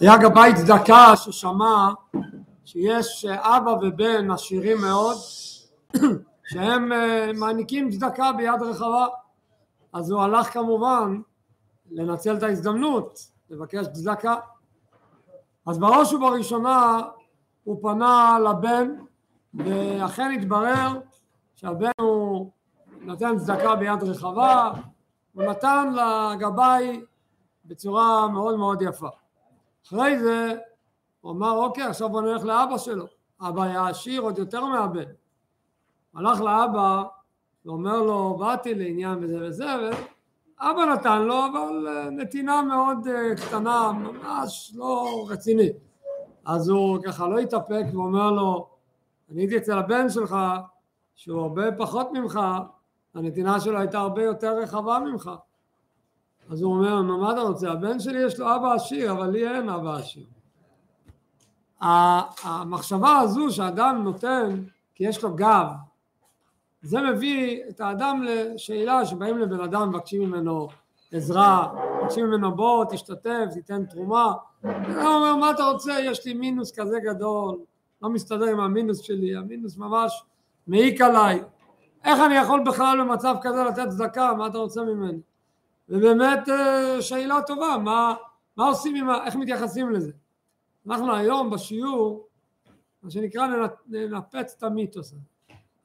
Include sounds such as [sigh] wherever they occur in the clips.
היה גבאי צדקה ששמע שיש אבא ובן עשירים מאוד [clears throat] שהם אה, מעניקים צדקה ביד רחבה. אז הוא הלך כמובן לנצל את ההזדמנות לבקש צדקה. אז בראש ובראשונה הוא פנה לבן ואכן התברר שהבן הוא נתן צדקה ביד רחבה הוא נתן לגבאי בצורה מאוד מאוד יפה אחרי זה הוא אמר אוקיי עכשיו בוא נלך לאבא שלו. אבא היה עשיר עוד יותר מהבן הלך לאבא ואומר לו באתי לעניין וזה וזה ואבא נתן לו אבל אה, נתינה מאוד אה, קטנה ממש לא רצינית. אז הוא ככה לא התאפק ואומר לו אני הייתי אצל הבן שלך שהוא הרבה פחות ממך הנתינה שלו הייתה הרבה יותר רחבה ממך אז הוא אומר, מה אתה רוצה? הבן שלי יש לו אבא עשיר, אבל לי אין אבא עשיר. המחשבה הזו שאדם נותן כי יש לו גב, זה מביא את האדם לשאלה שבאים לבן אדם מבקשים ממנו עזרה, מבקשים ממנו בוא תשתתף, תיתן תרומה, הוא אומר מה אתה רוצה, יש לי מינוס כזה גדול, לא מסתדר עם המינוס שלי, המינוס ממש מעיק עליי, איך אני יכול בכלל במצב כזה לתת צדקה, מה אתה רוצה ממני? ובאמת אה, שאלה טובה, מה, מה עושים עם ה... איך מתייחסים לזה? אנחנו היום בשיעור, מה שנקרא ננפץ את המיתוס הזה.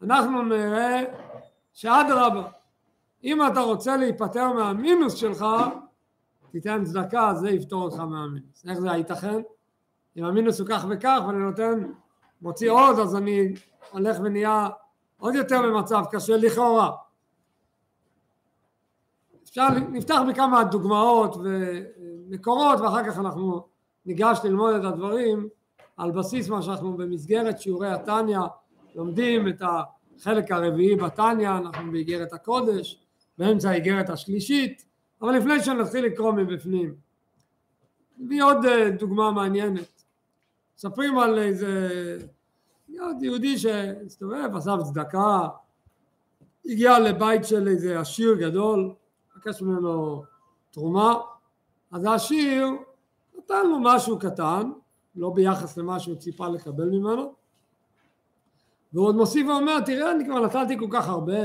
אנחנו נראה שאדרבה, אם אתה רוצה להיפטר מהמינוס שלך, תיתן צדקה, זה יפתור אותך מהמינוס. איך זה הייתכן? אם המינוס הוא כך וכך ואני נותן, מוציא עוד, אז אני הולך ונהיה עוד יותר במצב קשה לכאורה. אפשר, נפתח בכמה דוגמאות ומקורות ואחר כך אנחנו ניגש ללמוד את הדברים על בסיס מה שאנחנו במסגרת שיעורי התניא לומדים את החלק הרביעי בתניא, אנחנו באיגרת הקודש, באמצע האיגרת השלישית, אבל לפני שנתחיל לקרוא מבפנים, נביא עוד אה, דוגמה מעניינת. מספרים על איזה יהודי שהסתובב, אסף צדקה, הגיע לבית של איזה עשיר גדול, מבקש ממנו תרומה, אז העשיר נתן לו משהו קטן, לא ביחס למה שהוא ציפה לקבל ממנו, והוא עוד מוסיף ואומר, תראה, אני כבר נתתי כל כך הרבה,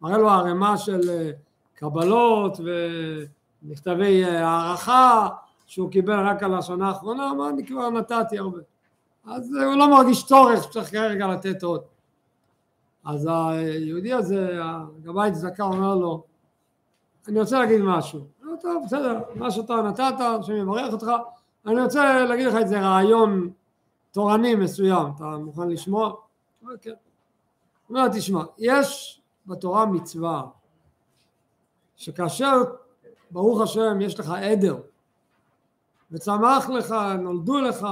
מראה לו ערימה של אה, קבלות ומכתבי אה, הערכה שהוא קיבל רק על השנה האחרונה, אמר, אני כבר נתתי הרבה. אז הוא לא מרגיש צורך שצריך כרגע לתת עוד. אז היהודי הזה, הגבאי צדקה אומר לו, אני רוצה להגיד משהו. טוב, בסדר, מה שאתה נתת, השם יברך אותך, אני רוצה להגיד לך איזה רעיון תורני מסוים, אתה מוכן לשמוע? הוא אומר, תשמע, יש בתורה מצווה שכאשר ברוך השם יש לך עדר וצמח לך, נולדו לך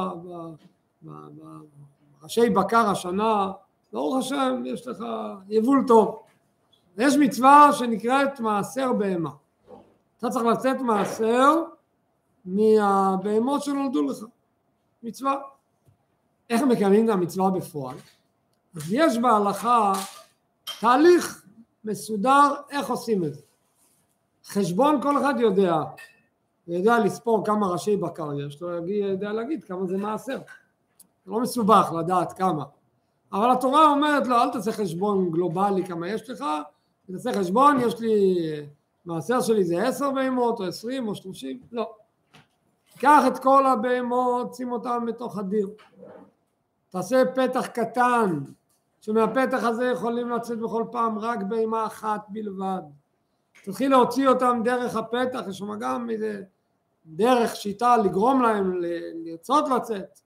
בראשי בקר השנה, ברוך השם יש לך יבול טוב. יש מצווה שנקראת מעשר בהמה. אתה צריך לצאת מעשר מהבהמות שנולדו לך. מצווה. איך מקיימים את המצווה בפועל? אז יש בהלכה תהליך מסודר איך עושים את זה. חשבון כל אחד יודע, הוא יודע לספור כמה ראשי בקר יש לו, יודע להגיד כמה זה מעשר. לא מסובך לדעת כמה. אבל התורה אומרת לו אל תעשה חשבון גלובלי כמה יש לך, תעשה חשבון, יש לי, מעשר שלי זה עשר בהמות או עשרים או שלושים, לא. קח את כל הבהמות, שים אותן בתוך הדיר. תעשה פתח קטן, שמהפתח הזה יכולים לצאת בכל פעם רק בהמה אחת בלבד. תתחיל להוציא אותם דרך הפתח, יש שם גם איזה דרך, שיטה לגרום להם לרצות לצאת.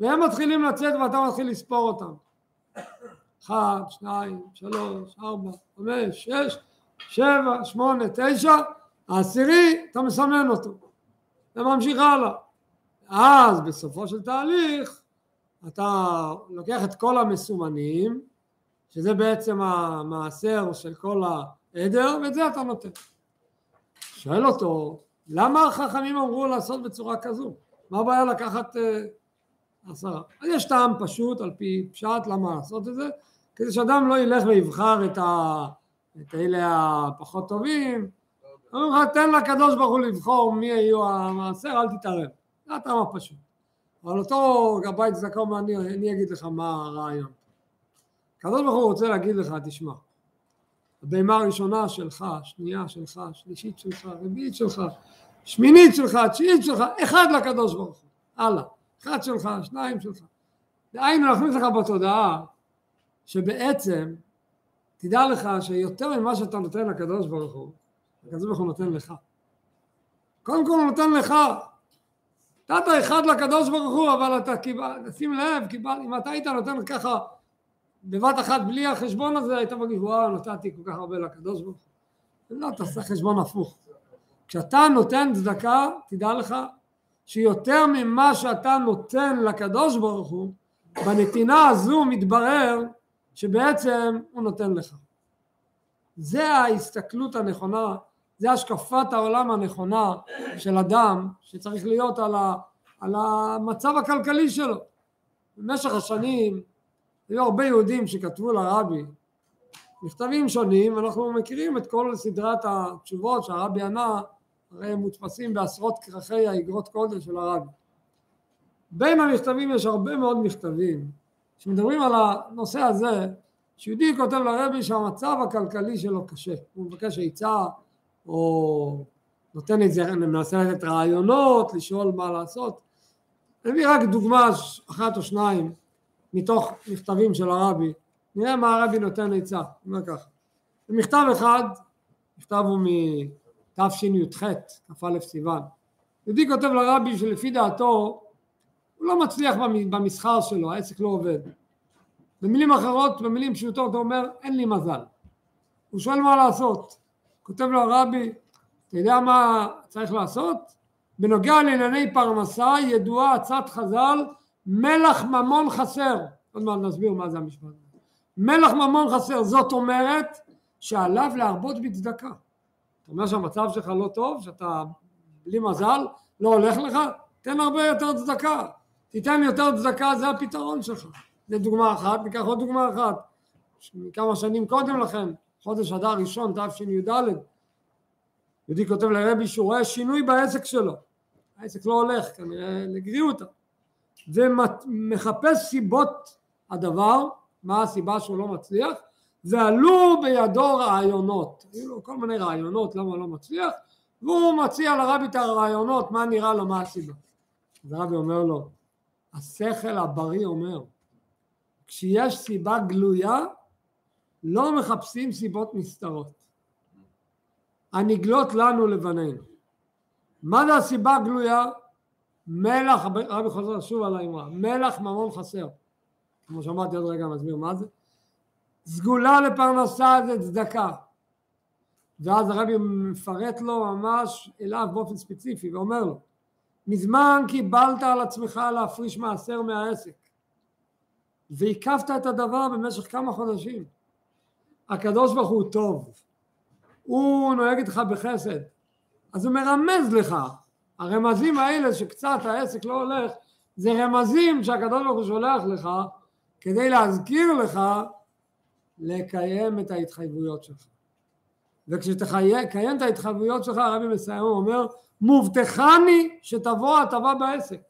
והם מתחילים לצאת ואתה מתחיל לספור אותם. אחד, שניים, שלוש, ארבע, חמש, שש, שבע, שמונה, תשע, העשירי אתה מסמן אותו. זה ממשיך הלאה. אז בסופו של תהליך אתה לוקח את כל המסומנים, שזה בעצם המעשר של כל העדר, ואת זה אתה נותן. שואל אותו, למה החכמים אמרו לעשות בצורה כזו? מה הבעיה לקחת אה, עשרה. אז יש טעם פשוט על פי פשט למה לעשות את זה, כדי שאדם לא ילך ויבחר את, ה... את אלה הפחות טובים, אומרים לך תן לקדוש ברוך הוא לבחור מי יהיו המעשר, אל תתערב. זה הטעם הפשוט. אבל אותו גבאי צדקה אומר, אני, אני אגיד לך מה הרעיון. הקדוש ברוך הוא רוצה להגיד לך, תשמע, הבהמה הראשונה שלך, שנייה שלך, שלישית שלך, רביעית שלך, שמינית שלך, תשיעית שלך, אחד לקדוש ברוך הוא, הלאה, אחד שלך, שניים שלך. דהיינו להכניס לך בתודעה שבעצם תדע לך שיותר ממה שאתה נותן לקדוש ברוך הוא, הקדוש ברוך הוא נותן לך. קודם כל הוא נותן לך. נתת אחד לקדוש ברוך הוא, אבל אתה קיבל, שים לב, קיבל, אם אתה היית נותן ככה בבת אחת בלי החשבון הזה, היית מגיד, וואו, נתתי כל כך הרבה לקדוש ברוך הוא. לא, תעשה חשבון הפוך. כשאתה נותן צדקה, תדע לך שיותר ממה שאתה נותן לקדוש ברוך הוא, בנתינה הזו מתברר שבעצם הוא נותן לך. זה ההסתכלות הנכונה, זה השקפת העולם הנכונה של אדם שצריך להיות על, ה, על המצב הכלכלי שלו. במשך השנים היו הרבה יהודים שכתבו לרבי מכתבים שונים, אנחנו מכירים את כל סדרת התשובות שהרבי ענה, מודפסים בעשרות כרכי האגרות קודש של הרבי. בין המכתבים יש הרבה מאוד מכתבים שמדברים על הנושא הזה שיהודי כותב לרבי שהמצב הכלכלי שלו קשה, הוא מבקש עצה או נותן את זה, מנסה לתת רעיונות, לשאול מה לעשות. אני מביא רק דוגמה אחת או שניים מתוך מכתבים של הרבי, נראה מה הרבי נותן עצה, אומר ככה. במכתב אחד, מכתב הוא מתשי"ח, כ"א סיוון, יהודי כותב לרבי שלפי דעתו הוא לא מצליח במסחר שלו, העסק לא עובד. במילים אחרות, במילים פשוטות, הוא אומר, אין לי מזל. הוא שואל מה לעשות. כותב לו הרבי, אתה יודע מה צריך לעשות? בנוגע לענייני פרנסה ידועה עצת חז"ל מלח ממון חסר. עוד מעט נסביר מה זה המשפט. מלח ממון חסר, זאת אומרת שעליו להרבות בצדקה. אתה אומר שהמצב שלך לא טוב, שאתה בלי מזל, לא הולך לך, תן הרבה יותר צדקה. תיתן יותר צדקה, זה הפתרון שלך. זה דוגמה אחת, ניקח עוד דוגמה אחת. מכמה שנים קודם לכן, חודש אדר ראשון תשי"ד, יהודי כותב לרבי שהוא רואה שינוי בעסק שלו. העסק לא הולך, כנראה לגריעותא. ומחפש סיבות הדבר, מה הסיבה שהוא לא מצליח, ועלו בידו רעיונות. היו לו כל מיני רעיונות למה לא מצליח, והוא מציע לרבי את הרעיונות, מה נראה לו, מה הסיבה. אז הרבי אומר לו, השכל הבריא אומר, כשיש סיבה גלויה, לא מחפשים סיבות נסתרות. הנגלות לנו לבנינו. מה זה הסיבה הגלויה? מלח, רבי חוזר שוב על האמרה, מלח ממון חסר. כמו שאמרתי עוד רגע מסביר מה זה. סגולה לפרנסה זה צדקה. ואז הרבי מפרט לו ממש אליו באופן ספציפי ואומר לו מזמן קיבלת על עצמך להפריש מעשר מהעסק ועיכבת את הדבר במשך כמה חודשים. הקדוש ברוך הוא טוב, הוא נוהג איתך בחסד, אז הוא מרמז לך, הרמזים האלה שקצת העסק לא הולך, זה רמזים שהקדוש ברוך הוא שולח לך כדי להזכיר לך לקיים את ההתחייבויות שלך. וכשתקיים את ההתחייבויות שלך, הרבי מסיים, הוא אומר, מובטחני שתבוא הטבה בעסק.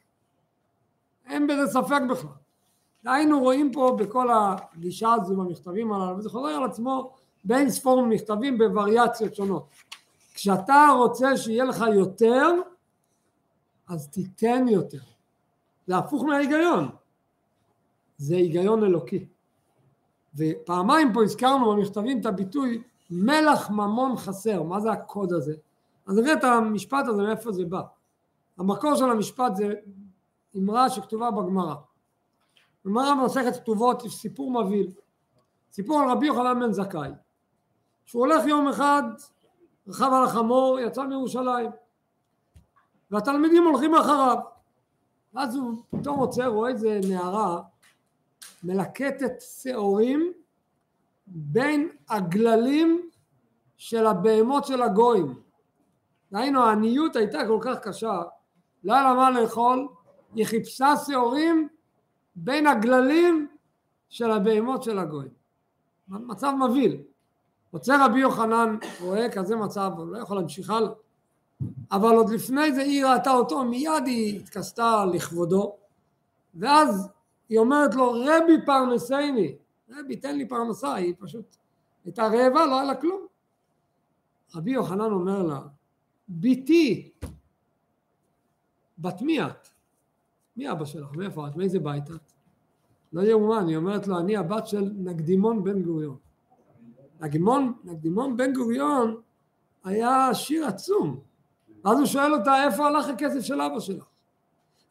אין בזה ספק בכלל. היינו רואים פה בכל הגישה הזו במכתבים הללו, וזה חוזר על עצמו בין ספור מכתבים בווריאציות שונות. כשאתה רוצה שיהיה לך יותר, אז תיתן יותר. זה הפוך מההיגיון. זה היגיון אלוקי. ופעמיים פה הזכרנו במכתבים את הביטוי מלח ממון חסר, מה זה הקוד הזה? אז נראה את המשפט הזה מאיפה זה בא. המקור של המשפט זה אמרה שכתובה בגמרא. גמרא במסכת כתובות יש סיפור מבהיל, סיפור על רבי יוחנן בן זכאי, שהוא הולך יום אחד, רכב על החמור, יצא מירושלים, והתלמידים הולכים אחריו, ואז הוא פתאום עוצר, רואה איזה נערה מלקטת שעורים בין הגללים של הבהמות של הגויים. דהיינו העניות הייתה כל כך קשה, לא היה לה מה לאכול, היא חיפשה שעורים בין הגללים של הבהמות של הגויים. מצב מבהיל. עוצר רבי יוחנן, רואה כזה מצב, הוא לא יכול להמשיך הלאה. אבל עוד לפני זה היא ראתה אותו, מיד היא התכסתה לכבודו, ואז היא אומרת לו, רבי פרנסייני, רבי תן לי פרנסה, היא פשוט הייתה רעבה, לא היה לה כלום. רבי יוחנן אומר לה, ביתי, בת מי את? מי אבא שלך? מאיפה את? מאיזה בית את? לא יאומן, היא אומרת לו, אני הבת של נקדימון בן גוריון. נקדימון, נקדימון בן גוריון היה שיר עצום. אז הוא שואל אותה, איפה הלך הכסף של אבא שלך?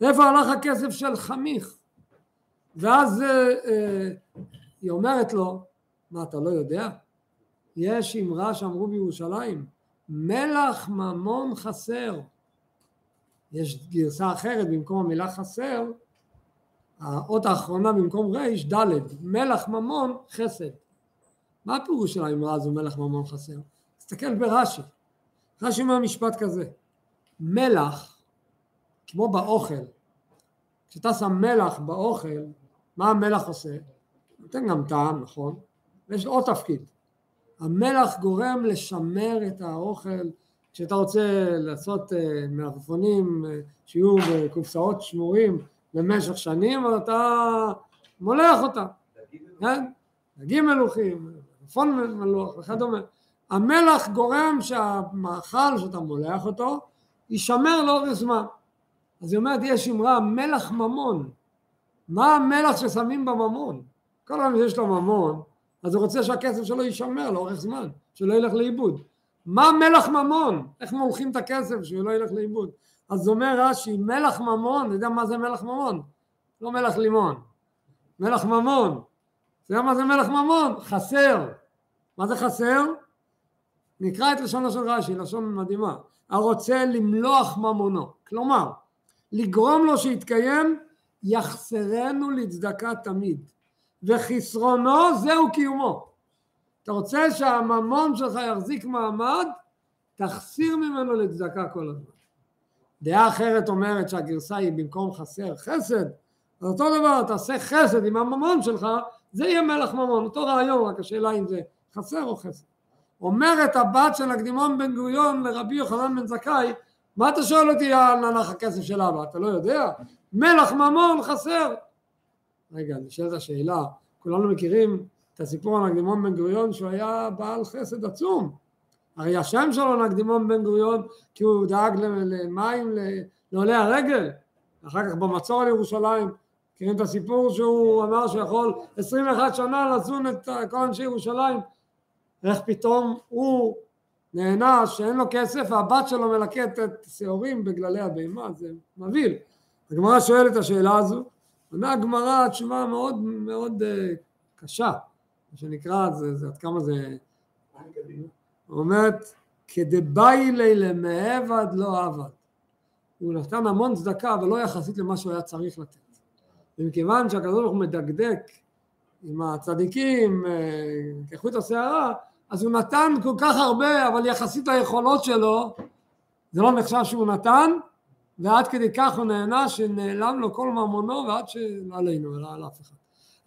איפה הלך הכסף של חמיך? ואז אה, אה, היא אומרת לו, מה אתה לא יודע? יש אמרה שאמרו בירושלים, מלח ממון חסר. יש גרסה אחרת במקום המילה חסר, האות האחרונה במקום ריש, ד', מלח ממון חסד. מה הפירוש של האמרה הזו מלח ממון חסר? תסתכל ברש"י. רש"י אומר משפט כזה, מלח, כמו באוכל, כשאתה שם מלח באוכל, מה המלח עושה? נותן גם טעם, נכון? ויש עוד תפקיד. המלח גורם לשמר את האוכל, כשאתה רוצה לעשות uh, מלפפונים uh, שיהיו בקופסאות שמורים במשך שנים, אבל אתה מולח אותם, כן? דגים מלוכים, מלפפון מלוח וכדומה. המלח גורם שהמאכל שאתה מולח אותו יישמר לאורך זמן. אז היא אומרת, יש אמרה, מלח ממון. מה המלח ששמים בממון? כל פעם שיש לו ממון, אז הוא רוצה שהכסף שלו יישמר לאורך זמן, שלא ילך לאיבוד. מה מלח ממון? איך מולכים את הכסף שהוא לא ילך לאיבוד? אז אומר רש"י, מלח ממון, אתה יודע מה זה מלח ממון? לא מלח לימון, מלח ממון. אתה יודע מה זה מלח ממון? חסר. מה זה חסר? נקרא את לשונו של רש"י, לשון מדהימה. הרוצה למלוח ממונו. כלומר, לגרום לו שיתקיים, יחסרנו לצדקה תמיד. וחסרונו זהו קיומו. אתה רוצה שהממון שלך יחזיק מעמד, תחסיר ממנו לצדקה כל הזמן. דעה אחרת אומרת שהגרסה היא במקום חסר חסד, אז אותו דבר, תעשה חסד עם הממון שלך, זה יהיה מלך ממון, אותו רעיון, רק השאלה אם זה חסר או חסד. אומרת הבת של הקדימון בן גוריון לרבי יוחנן בן זכאי, מה אתה שואל אותי על הלך הכסף של אבא, אתה לא יודע? מלך ממון חסר. רגע, נשאלת השאלה, כולנו מכירים את הסיפור על נקדימון בן גוריון שהוא היה בעל חסד עצום. הרי השם שלו נקדימון בן גוריון כי הוא דאג למים לעולי הרגל. אחר כך במצור על ירושלים, מכירים את הסיפור שהוא אמר שיכול 21 שנה לזון את כל אנשי ירושלים. איך פתאום הוא נענש שאין לו כסף והבת שלו מלקטת שעורים בגללי הבהמה, זה מבהיל. הגמרא שואלת את השאלה הזו, עונה הגמרא תשובה מאוד מאוד uh, קשה, מה שנקרא, זה, זה עד כמה זה... אומרת, כדבאי לי למעבד לא עבד. הוא נתן המון צדקה, אבל לא יחסית למה שהוא היה צריך לתת. ומכיוון שהקדוש ברוך הוא מדקדק עם הצדיקים אה, כחוט השערה, אז הוא נתן כל כך הרבה, אבל יחסית ליכולות שלו, זה לא נחשב שהוא נתן, ועד כדי כך הוא נהנה שנעלם לו כל ממונו ועד שלא עלינו אלא על אף אחד.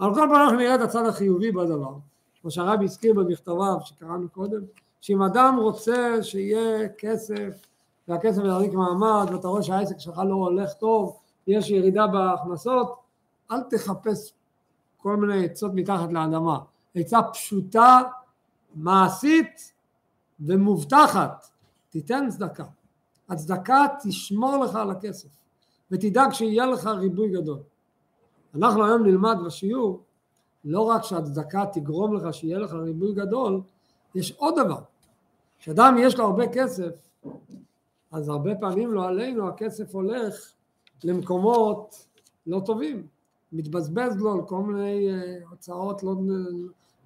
אבל כל פעם אנחנו נראה את הצד החיובי בדבר, כמו שהרבי הזכיר במכתביו שקראנו קודם, שאם אדם רוצה שיהיה כסף והכסף יחזיק מעמד ואתה רואה שהעסק שלך לא הולך טוב, יש ירידה בהכנסות, אל תחפש כל מיני עצות מתחת לאדמה. עצה פשוטה, מעשית ומובטחת, תיתן צדקה. הצדקה תשמור לך על הכסף ותדאג שיהיה לך ריבוי גדול. אנחנו היום נלמד בשיעור לא רק שהצדקה תגרום לך שיהיה לך ריבוי גדול, יש עוד דבר, כשאדם יש לו הרבה כסף, אז הרבה פעמים לא עלינו הכסף הולך למקומות לא טובים, מתבזבז לו על כל מיני אה, הוצאות לא,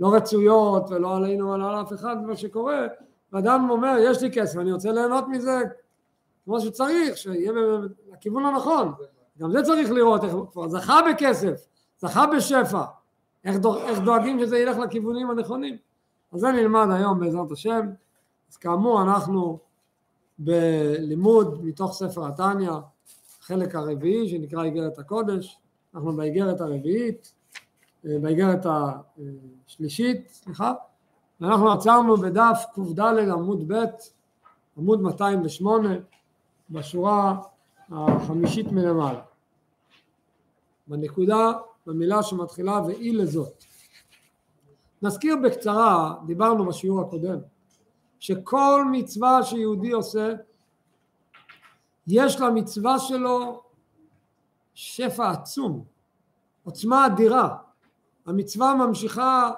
לא רצויות ולא עלינו על אף אחד מה שקורה, ואדם אומר יש לי כסף אני רוצה ליהנות מזה כמו שצריך, שיהיה בכיוון הנכון. גם זה צריך לראות, איך כבר זכה בכסף, זכה בשפע, איך, דואג, איך דואגים שזה ילך לכיוונים הנכונים. אז זה נלמד היום בעזרת השם. אז כאמור אנחנו בלימוד מתוך ספר התניא, חלק הרביעי שנקרא איגרת הקודש, אנחנו באיגרת הרביעית, באיגרת השלישית, סליחה, ואנחנו עצרנו בדף קד עמוד ב' עמוד 208 בשורה החמישית מלמעלה. בנקודה, במילה שמתחילה ואי לזאת. נזכיר בקצרה, דיברנו בשיעור הקודם, שכל מצווה שיהודי עושה, יש למצווה שלו שפע עצום, עוצמה אדירה. המצווה ממשיכה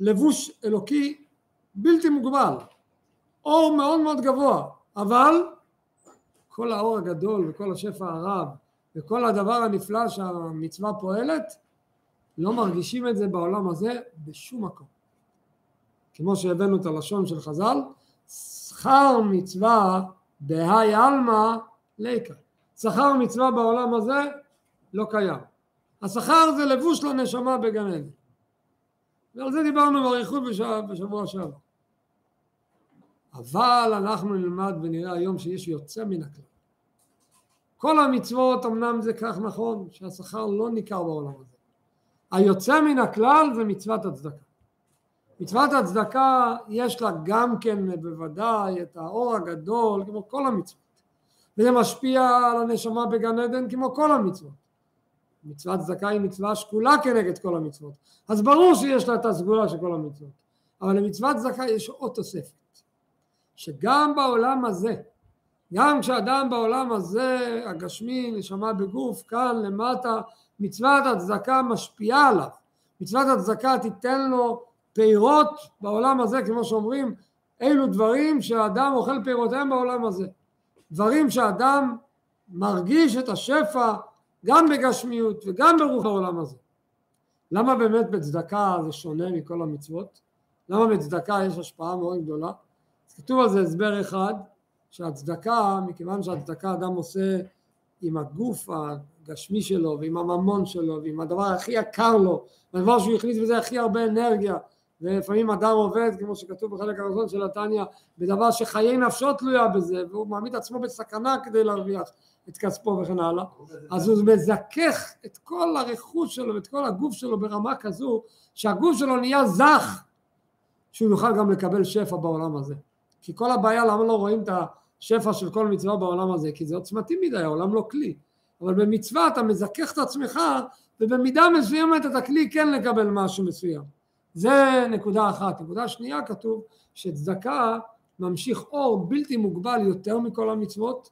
לבוש אלוקי בלתי מוגבל, אור מאוד מאוד גבוה, אבל כל האור הגדול וכל השפע הרב וכל הדבר הנפלא שהמצווה פועלת, לא מרגישים את זה בעולם הזה בשום מקום. כמו שהבאנו את הלשון של חז"ל, שכר מצווה בהאי עלמא ליקה. שכר מצווה בעולם הזה לא קיים. השכר זה לבוש לנשמה בגן עדן. ועל זה דיברנו באריכות בשבוע, שעבר. אבל אנחנו נלמד ונראה היום שיש יוצא מן הכלל. כל המצוות אמנם זה כך נכון שהשכר לא ניכר בעולם הזה. היוצא מן הכלל זה מצוות הצדקה. מצוות הצדקה יש לה גם כן בוודאי את האור הגדול כמו כל המצוות וזה משפיע על הנשמה בגן עדן כמו כל המצוות. מצוות צדקה היא מצווה שקולה כנגד כל המצוות. אז ברור שיש לה את הסגולה של כל המצוות. אבל למצוות צדקה יש עוד תוספת שגם בעולם הזה גם כשאדם בעולם הזה הגשמי נשמה בגוף כאן למטה מצוות הצדקה משפיעה עליו. מצוות הצדקה תיתן לו פירות בעולם הזה כמו שאומרים אילו דברים שהאדם אוכל פירותיהם בעולם הזה. דברים שאדם מרגיש את השפע גם בגשמיות וגם ברוח העולם הזה למה באמת בצדקה זה שונה מכל המצוות? למה בצדקה יש השפעה מאוד גדולה? כתוב על זה הסבר אחד שהצדקה, מכיוון שהצדקה אדם עושה עם הגוף הגשמי שלו ועם הממון שלו ועם הדבר הכי יקר לו, הדבר שהוא הכניס בזה הכי הרבה אנרגיה ולפעמים אדם עובד כמו שכתוב בחלק הראשון של התניא בדבר שחיי נפשו תלויה בזה והוא מעמיד עצמו בסכנה כדי להרוויח את כספו וכן הלאה. אז הוא מזכך את כל הרכוש שלו ואת כל הגוף שלו ברמה כזו שהגוף שלו נהיה זך שהוא יוכל גם לקבל שפע בעולם הזה. כי כל הבעיה למה לא רואים את השפע של כל מצווה בעולם הזה? כי זה עוצמתי מדי העולם לא כלי. אבל במצווה אתה מזכך את עצמך ובמידה מסוימת אתה כלי כן לקבל משהו מסוים. זה נקודה אחת. נקודה שנייה כתוב שצדקה ממשיך אור בלתי מוגבל יותר מכל המצוות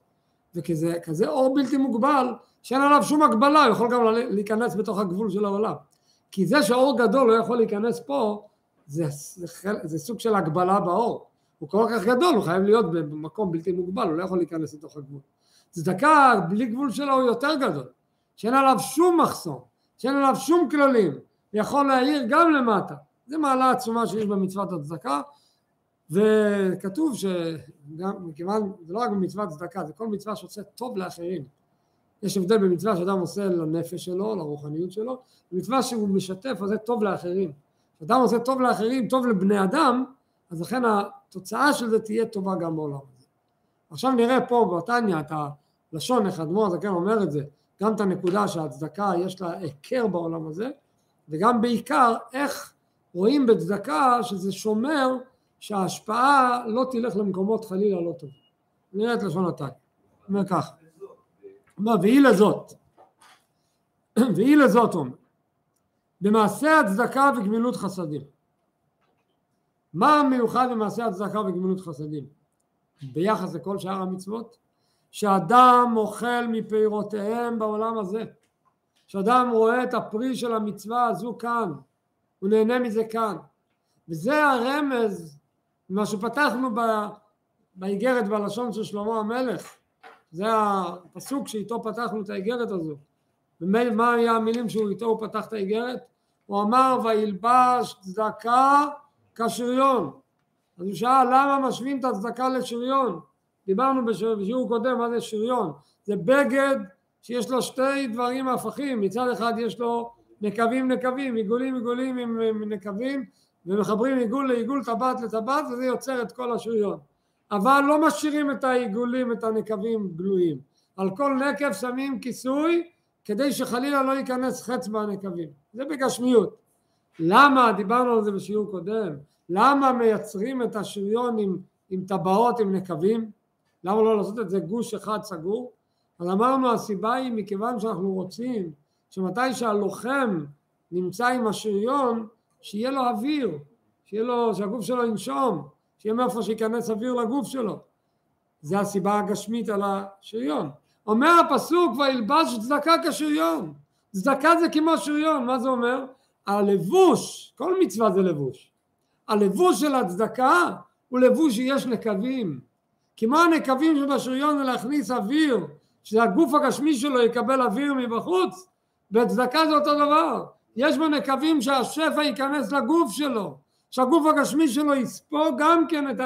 וכזה אור בלתי מוגבל שאין עליו שום הגבלה, הוא יכול גם להיכנס בתוך הגבול של העולם. כי זה שאור גדול לא יכול להיכנס פה זה, זה, זה סוג של הגבלה באור. הוא כל כך גדול, הוא חייב להיות במקום בלתי מוגבל, הוא לא יכול להיכנס לתוך הגבול. צדקה בלי גבול שלו הוא יותר גדול, שאין עליו שום מחסום, שאין עליו שום כללים, יכול להעיר גם למטה. זה מעלה עצומה שיש במצוות הצדקה וכתוב שגם מכיוון זה לא רק במצוות צדקה זה כל מצווה שעושה טוב לאחרים. יש הבדל במצווה שאדם עושה לנפש שלו לרוחניות שלו במצווה שהוא משתף עושה טוב לאחרים. כשאדם עושה טוב לאחרים טוב לבני אדם אז לכן התוצאה של זה תהיה טובה גם בעולם הזה. עכשיו נראה פה בתניא את הלשון איך אדמו"ר הזקן אומר את זה. גם את הנקודה שהצדקה יש לה היכר בעולם הזה וגם בעיקר איך רואים בצדקה שזה שומר שההשפעה לא תלך למקומות חלילה לא טוב. נראה את לשון התניא. אומר ככה. אומר והיא לזאת. [clears throat] והיא לזאת אומר. במעשה הצדקה וגמילות חסדים. מה מיוחד במעשה הצדקה וגמילות חסדים? ביחס לכל שאר המצוות? שאדם אוכל מפירותיהם בעולם הזה. שאדם רואה את הפרי של המצווה הזו כאן, הוא נהנה מזה כאן. וזה הרמז, מה שפתחנו באיגרת בלשון של שלמה המלך, זה הפסוק שאיתו פתחנו את האיגרת הזו. ומה היה המילים שהוא איתו הוא פתח את האיגרת? הוא אמר וילבש צדקה כשריון. אז הוא שאל למה משווים את הצדקה לשריון? דיברנו בשיעור קודם מה זה שריון. זה בגד שיש לו שתי דברים הפכים, מצד אחד יש לו נקבים נקבים, עיגולים עיגולים עם נקבים ומחברים עיגול לעיגול, טבעת לטבעת וזה יוצר את כל השריון. אבל לא משאירים את העיגולים, את הנקבים גלויים. על כל נקב שמים כיסוי כדי שחלילה לא ייכנס חץ מהנקבים. זה בגשמיות. למה, דיברנו על זה בשיעור קודם, למה מייצרים את השריון עם עם טבעות, עם נקבים, למה לא לעשות את זה גוש אחד סגור? אז אמרנו הסיבה היא מכיוון שאנחנו רוצים שמתי שהלוחם נמצא עם השריון, שיהיה לו אוויר, שיהיה לו, שהגוף שלו ינשום, שיהיה מאיפה שייכנס אוויר לגוף שלו. זה הסיבה הגשמית על השריון. אומר הפסוק וילבש צדקה כשריון. צדקה זה כמו שריון, מה זה אומר? הלבוש, כל מצווה זה לבוש. הלבוש של הצדקה הוא לבוש שיש נקבים. כמו הנקבים שבשריון זה להכניס אוויר, שהגוף הגשמי שלו יקבל אוויר מבחוץ, בצדקה זה אותו דבר. יש בו נקבים שהשפע ייכנס לגוף שלו, שהגוף הגשמי שלו יספוג גם כן את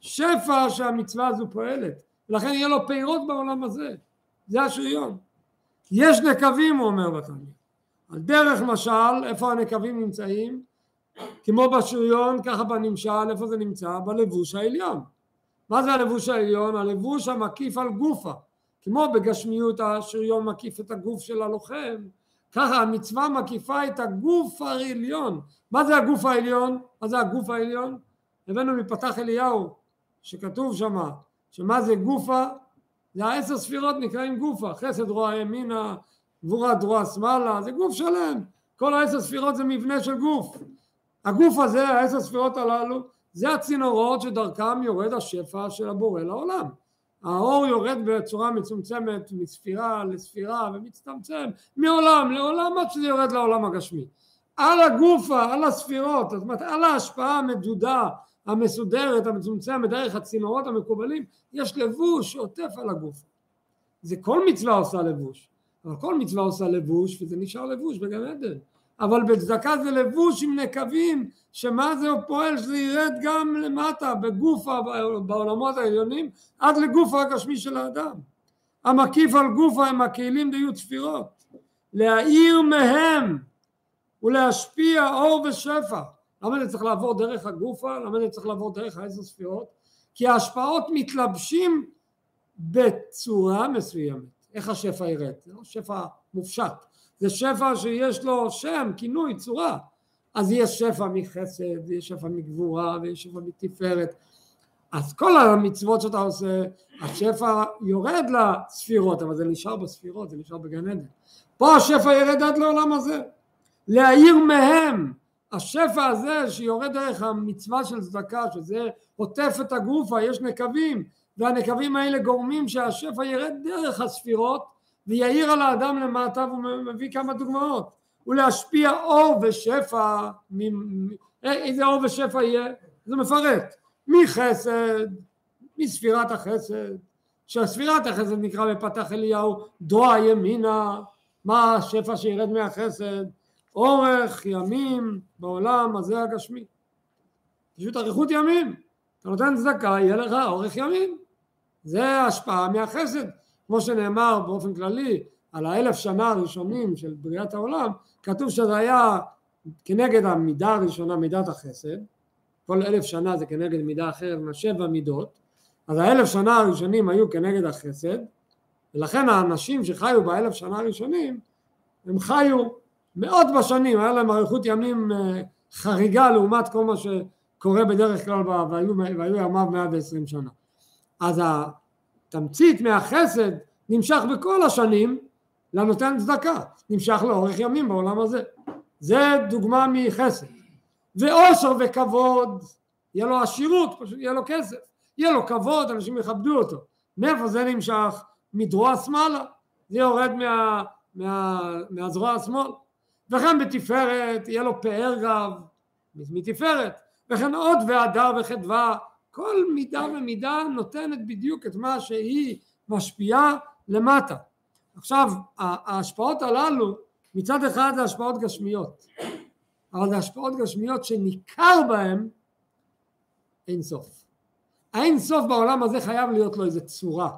השפע שהמצווה הזו פועלת, ולכן יהיה לו פירות בעולם הזה, זה השריון. יש נקבים, הוא אומר בתניא. על דרך משל, איפה הנקבים נמצאים? כמו בשריון, ככה בנמשל, איפה זה נמצא? בלבוש העליון. מה זה הלבוש העליון? הלבוש המקיף על גופה. כמו בגשמיות השריון מקיף את הגוף של הלוחם, ככה המצווה מקיפה את הגוף העליון. מה זה הגוף העליון? מה זה הגוף העליון? הבאנו מפתח אליהו, שכתוב שמה, שמה זה גופה? זה העשר ספירות נקראים גופה, חסד רוע ימינה, גבורה דרוע שמאלה, זה גוף שלם. כל העשר ספירות זה מבנה של גוף. הגוף הזה, העשר ספירות הללו, זה הצינורות שדרכם יורד השפע של הבורא לעולם. האור יורד בצורה מצומצמת מספירה לספירה ומצטמצם מעולם לעולם עד שזה יורד לעולם הגשמי. על הגופה, על הספירות, זאת אומרת על ההשפעה המדודה, המסודרת, המצומצמת, דרך הצינורות המקובלים, יש לבוש עוטף על הגופה. זה כל מצווה עושה לבוש, אבל כל מצווה עושה לבוש וזה נשאר לבוש בגן עדן. אבל בצדקה זה לבוש עם נקבים, שמה זה פועל שזה ירד גם למטה בגוף בעולמות העליונים עד לגוף הגשמי של האדם. המקיף על גופה הם הכלים דיו צפירות, להאיר מהם ולהשפיע אור ושפע. למה זה צריך לעבור דרך הגופה? למה זה צריך לעבור דרך העשר ספירות? כי ההשפעות מתלבשים בצורה מסוימת. איך השפע ירד? זה לא שפע מופשט. זה שפע שיש לו שם, כינוי, צורה. אז יש שפע מחסד, יש שפע מגבורה, ויש שפע מתפארת. אז כל המצוות שאתה עושה, השפע יורד לספירות, אבל זה נשאר בספירות, זה נשאר בגן עדן. פה השפע ירד עד לעולם הזה. להאיר מהם, השפע הזה שיורד דרך המצווה של צדקה, שזה עוטף את הגופה, יש נקבים, והנקבים האלה גורמים שהשפע ירד דרך הספירות, ויעיר על האדם למטה והוא מביא כמה דוגמאות. ולהשפיע אור ושפע איזה אור ושפע יהיה? זה מפרט. מחסד מספירת החסד. שהספירת החסד נקרא בפתח אליהו דרוע ימינה מה השפע שירד מהחסד? אורך ימים בעולם הזה הגשמי. פשוט אריכות ימים. אתה נותן צדקה יהיה לך אורך ימים. זה השפעה מהחסד כמו שנאמר באופן כללי על האלף שנה הראשונים של בריאת העולם, כתוב שזה היה כנגד המידה הראשונה, מידת החסד, כל אלף שנה זה כנגד מידה אחרת מהשבע מידות, אז האלף שנה הראשונים היו כנגד החסד, ולכן האנשים שחיו באלף שנה הראשונים, הם חיו מאות בשנים, היה להם אריכות ימים אה, חריגה לעומת כל מה שקורה בדרך כלל, והיו, והיו ימיו 120 שנה. אז תמצית מהחסד נמשך בכל השנים לנותן צדקה, נמשך לאורך ימים בעולם הזה. זה דוגמה מחסד. ואושר וכבוד, יהיה לו עשירות, פשוט יהיה לו כסף, יהיה לו כבוד, אנשים יכבדו אותו. מאיפה זה נמשך? מדרוע שמאלה, זה יורד מה, מה, מהזרוע השמאל. וכן בתפארת, יהיה לו פאר גב מתפארת, וכן עוד והדר וחדווה כל מידה ומידה נותנת בדיוק את מה שהיא משפיעה למטה. עכשיו ההשפעות הללו מצד אחד זה השפעות גשמיות אבל זה השפעות גשמיות שניכר בהן אין סוף. האין סוף בעולם הזה חייב להיות לו איזה צורה,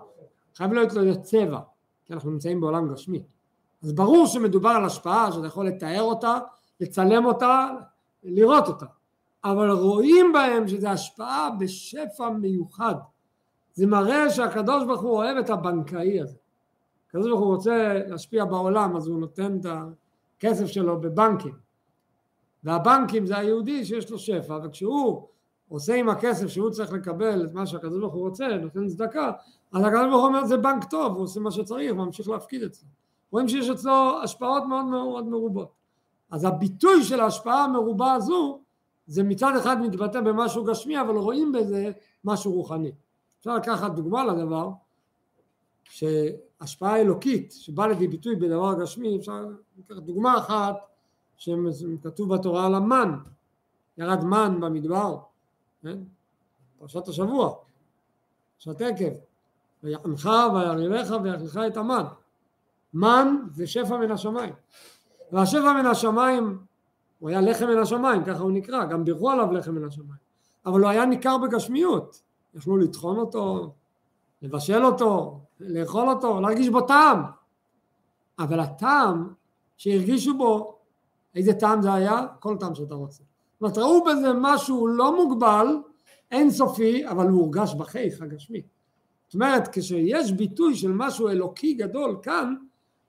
חייב להיות לו איזה צבע, כי אנחנו נמצאים בעולם גשמי. אז ברור שמדובר על השפעה שאתה יכול לתאר אותה, לצלם אותה, לראות אותה. אבל רואים בהם שזה השפעה בשפע מיוחד. זה מראה שהקדוש ברוך הוא אוהב את הבנקאי הזה. הקדוש ברוך הוא רוצה להשפיע בעולם אז הוא נותן את הכסף שלו בבנקים. והבנקים זה היהודי שיש לו שפע וכשהוא עושה עם הכסף שהוא צריך לקבל את מה שהקדוש ברוך הוא רוצה, נותן צדקה, אז הקדוש ברוך הוא אומר זה בנק טוב, הוא עושה מה שצריך, ממשיך להפקיד אצלו. רואים שיש אצלו השפעות מאוד מאוד מרובות. אז הביטוי של ההשפעה המרובה הזו, זה מצד אחד מתבטא במשהו גשמי, אבל רואים בזה משהו רוחני. אפשר לקחת דוגמה לדבר, שהשפעה אלוקית שבאה לידי ביטוי בדבר גשמי, אפשר לקחת דוגמה אחת שכתוב בתורה על המן, ירד מן במדבר, כן? פרשת השבוע, פרשת עקב, ויענך ויריבך ויאכלך את המן. מן זה שפע מן השמיים. והשפע מן השמיים הוא היה לחם מן השמיים, ככה הוא נקרא, גם בירכו עליו לחם מן השמיים. אבל הוא היה ניכר בגשמיות, יכלו לטחון אותו, לבשל אותו, לאכול אותו, להרגיש בו טעם. אבל הטעם שהרגישו בו, איזה טעם זה היה? כל טעם שאתה רוצה. זאת אומרת, ראו בזה משהו לא מוגבל, אינסופי, אבל הוא הורגש בחייך הגשמי. זאת אומרת, כשיש ביטוי של משהו אלוקי גדול כאן,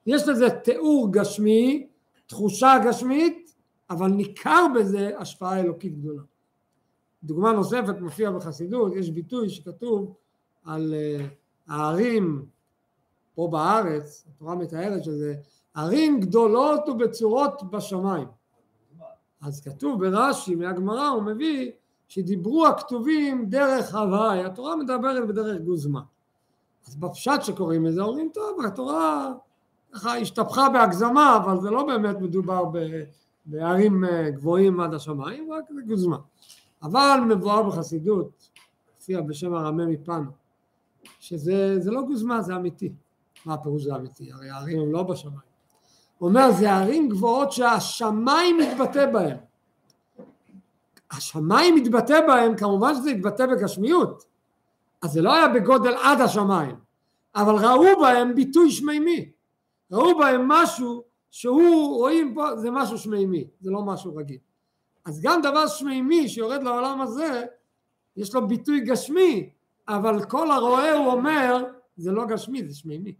יש לזה תיאור גשמי, תחושה גשמית, אבל ניכר בזה השפעה אלוקית גדולה. דוגמה נוספת מופיעה בחסידות, יש ביטוי שכתוב על uh, הערים פה בארץ, התורה מתארת שזה ערים גדולות ובצורות בשמיים. אז כתוב ברש"י מהגמרא הוא מביא שדיברו הכתובים דרך הוואי, התורה מדברת בדרך גוזמה. אז בפשט שקוראים לזה אומרים טוב התורה ככה השתפכה בהגזמה אבל זה לא באמת מדובר בערים אה, גבוהים עד השמיים רק זה גוזמה. אבל מבואר בחסידות, הופיע בשם הרמה מפנו, שזה לא גוזמה זה אמיתי. מה הפירוש זה אמיתי? הרי הערים הם לא בשמיים. הוא אומר זה ערים גבוהות שהשמיים מתבטא בהם. השמיים מתבטא בהם, כמובן שזה יתבטא בגשמיות. אז זה לא היה בגודל עד השמיים, אבל ראו בהם ביטוי שמימי. ראו בהם משהו שהוא, רואים פה, זה משהו שמימי, זה לא משהו רגיל. אז גם דבר שמימי שיורד לעולם הזה, יש לו ביטוי גשמי, אבל כל הרואה הוא אומר, זה לא גשמי, זה שמימי.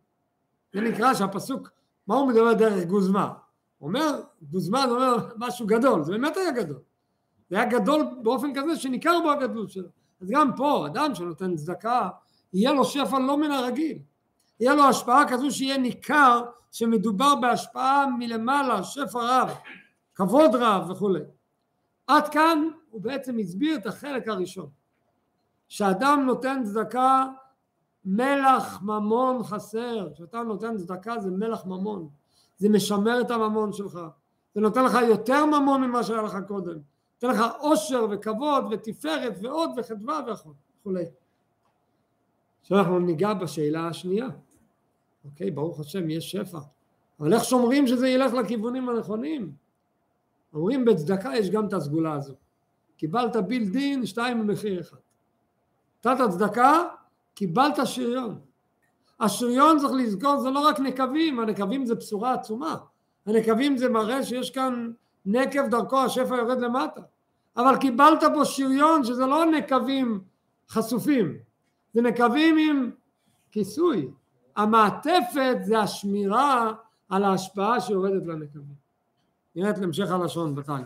זה נקרא שהפסוק מה הוא מדבר דרך גוזמה? הוא אומר, גוזמה זה אומר משהו גדול, זה באמת היה גדול. זה היה גדול באופן כזה שניכר בו הגדלות שלו. אז גם פה, אדם שנותן צדקה, יהיה לו שפע לא מן הרגיל. יהיה לו השפעה כזו שיהיה ניכר שמדובר בהשפעה מלמעלה, שפע רב, כבוד רב וכולי. עד כאן הוא בעצם הסביר את החלק הראשון. שאדם נותן צדקה מלח ממון חסר, כשאתה נותן צדקה זה מלח ממון, זה משמר את הממון שלך, זה נותן לך יותר ממון ממה שהיה לך קודם, נותן לך עושר וכבוד ותפארת ועוד וחדווה וכולי. עכשיו אנחנו ניגע בשאלה השנייה, אוקיי, ברוך השם יש שפע, אבל איך שומרים שזה ילך לכיוונים הנכונים? אומרים בצדקה יש גם את הסגולה הזו, קיבלת בילדין שתיים במחיר אחד, נתת צדקה קיבלת שריון. השריון צריך לזכור זה לא רק נקבים, הנקבים זה בשורה עצומה. הנקבים זה מראה שיש כאן נקב דרכו השפע יורד למטה. אבל קיבלת פה שריון שזה לא נקבים חשופים, זה נקבים עם כיסוי. המעטפת זה השמירה על ההשפעה שיורדת לנקבים. נראה את המשך הלשון בתניא.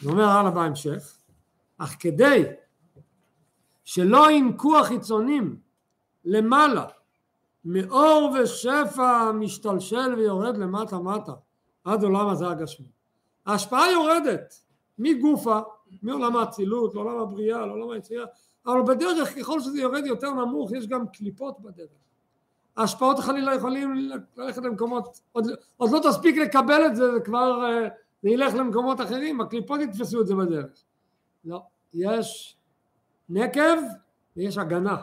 זה אומר הלאה בהמשך, אך כדי שלא ינקו החיצונים למעלה מאור ושפע משתלשל ויורד למטה מטה עד עולם הזה הגשמי. ההשפעה יורדת מגופה, מעולם האצילות, לעולם הבריאה, לעולם היציאה, אבל בדרך ככל שזה יורד יותר נמוך יש גם קליפות בדרך. ההשפעות חלילה יכולים ללכת למקומות, עוד, עוד לא תספיק לקבל את זה, זה כבר אה, זה ילך למקומות אחרים, הקליפות יתפסו את זה בדרך. לא, יש נקב ויש הגנה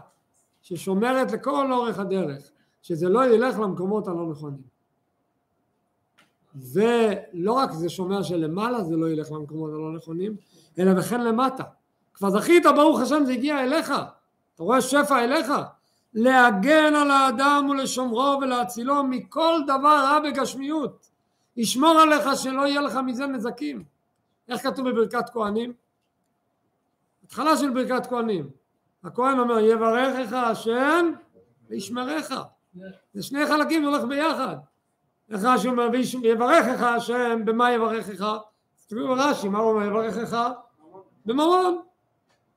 ששומרת לכל אורך הדרך, שזה לא ילך למקומות הלא נכונים. ולא רק זה שומר שלמעלה זה לא ילך למקומות הלא נכונים, אלא וכן למטה. כבר זכית, ברוך השם, זה הגיע אליך. אתה רואה שפע אליך. להגן על האדם ולשומרו ולהצילו מכל דבר רע בגשמיות. ישמור עליך שלא יהיה לך מזה נזקים. איך כתוב בברכת כהנים? התחלה של ברכת כהנים. הכהן אומר יברכך השם וישמרך. זה שני חלקים הולך ביחד. איך רש"י אומר יברכך השם במה יברכך? תראו ברש"י מה הוא אומר יברכך? בממון.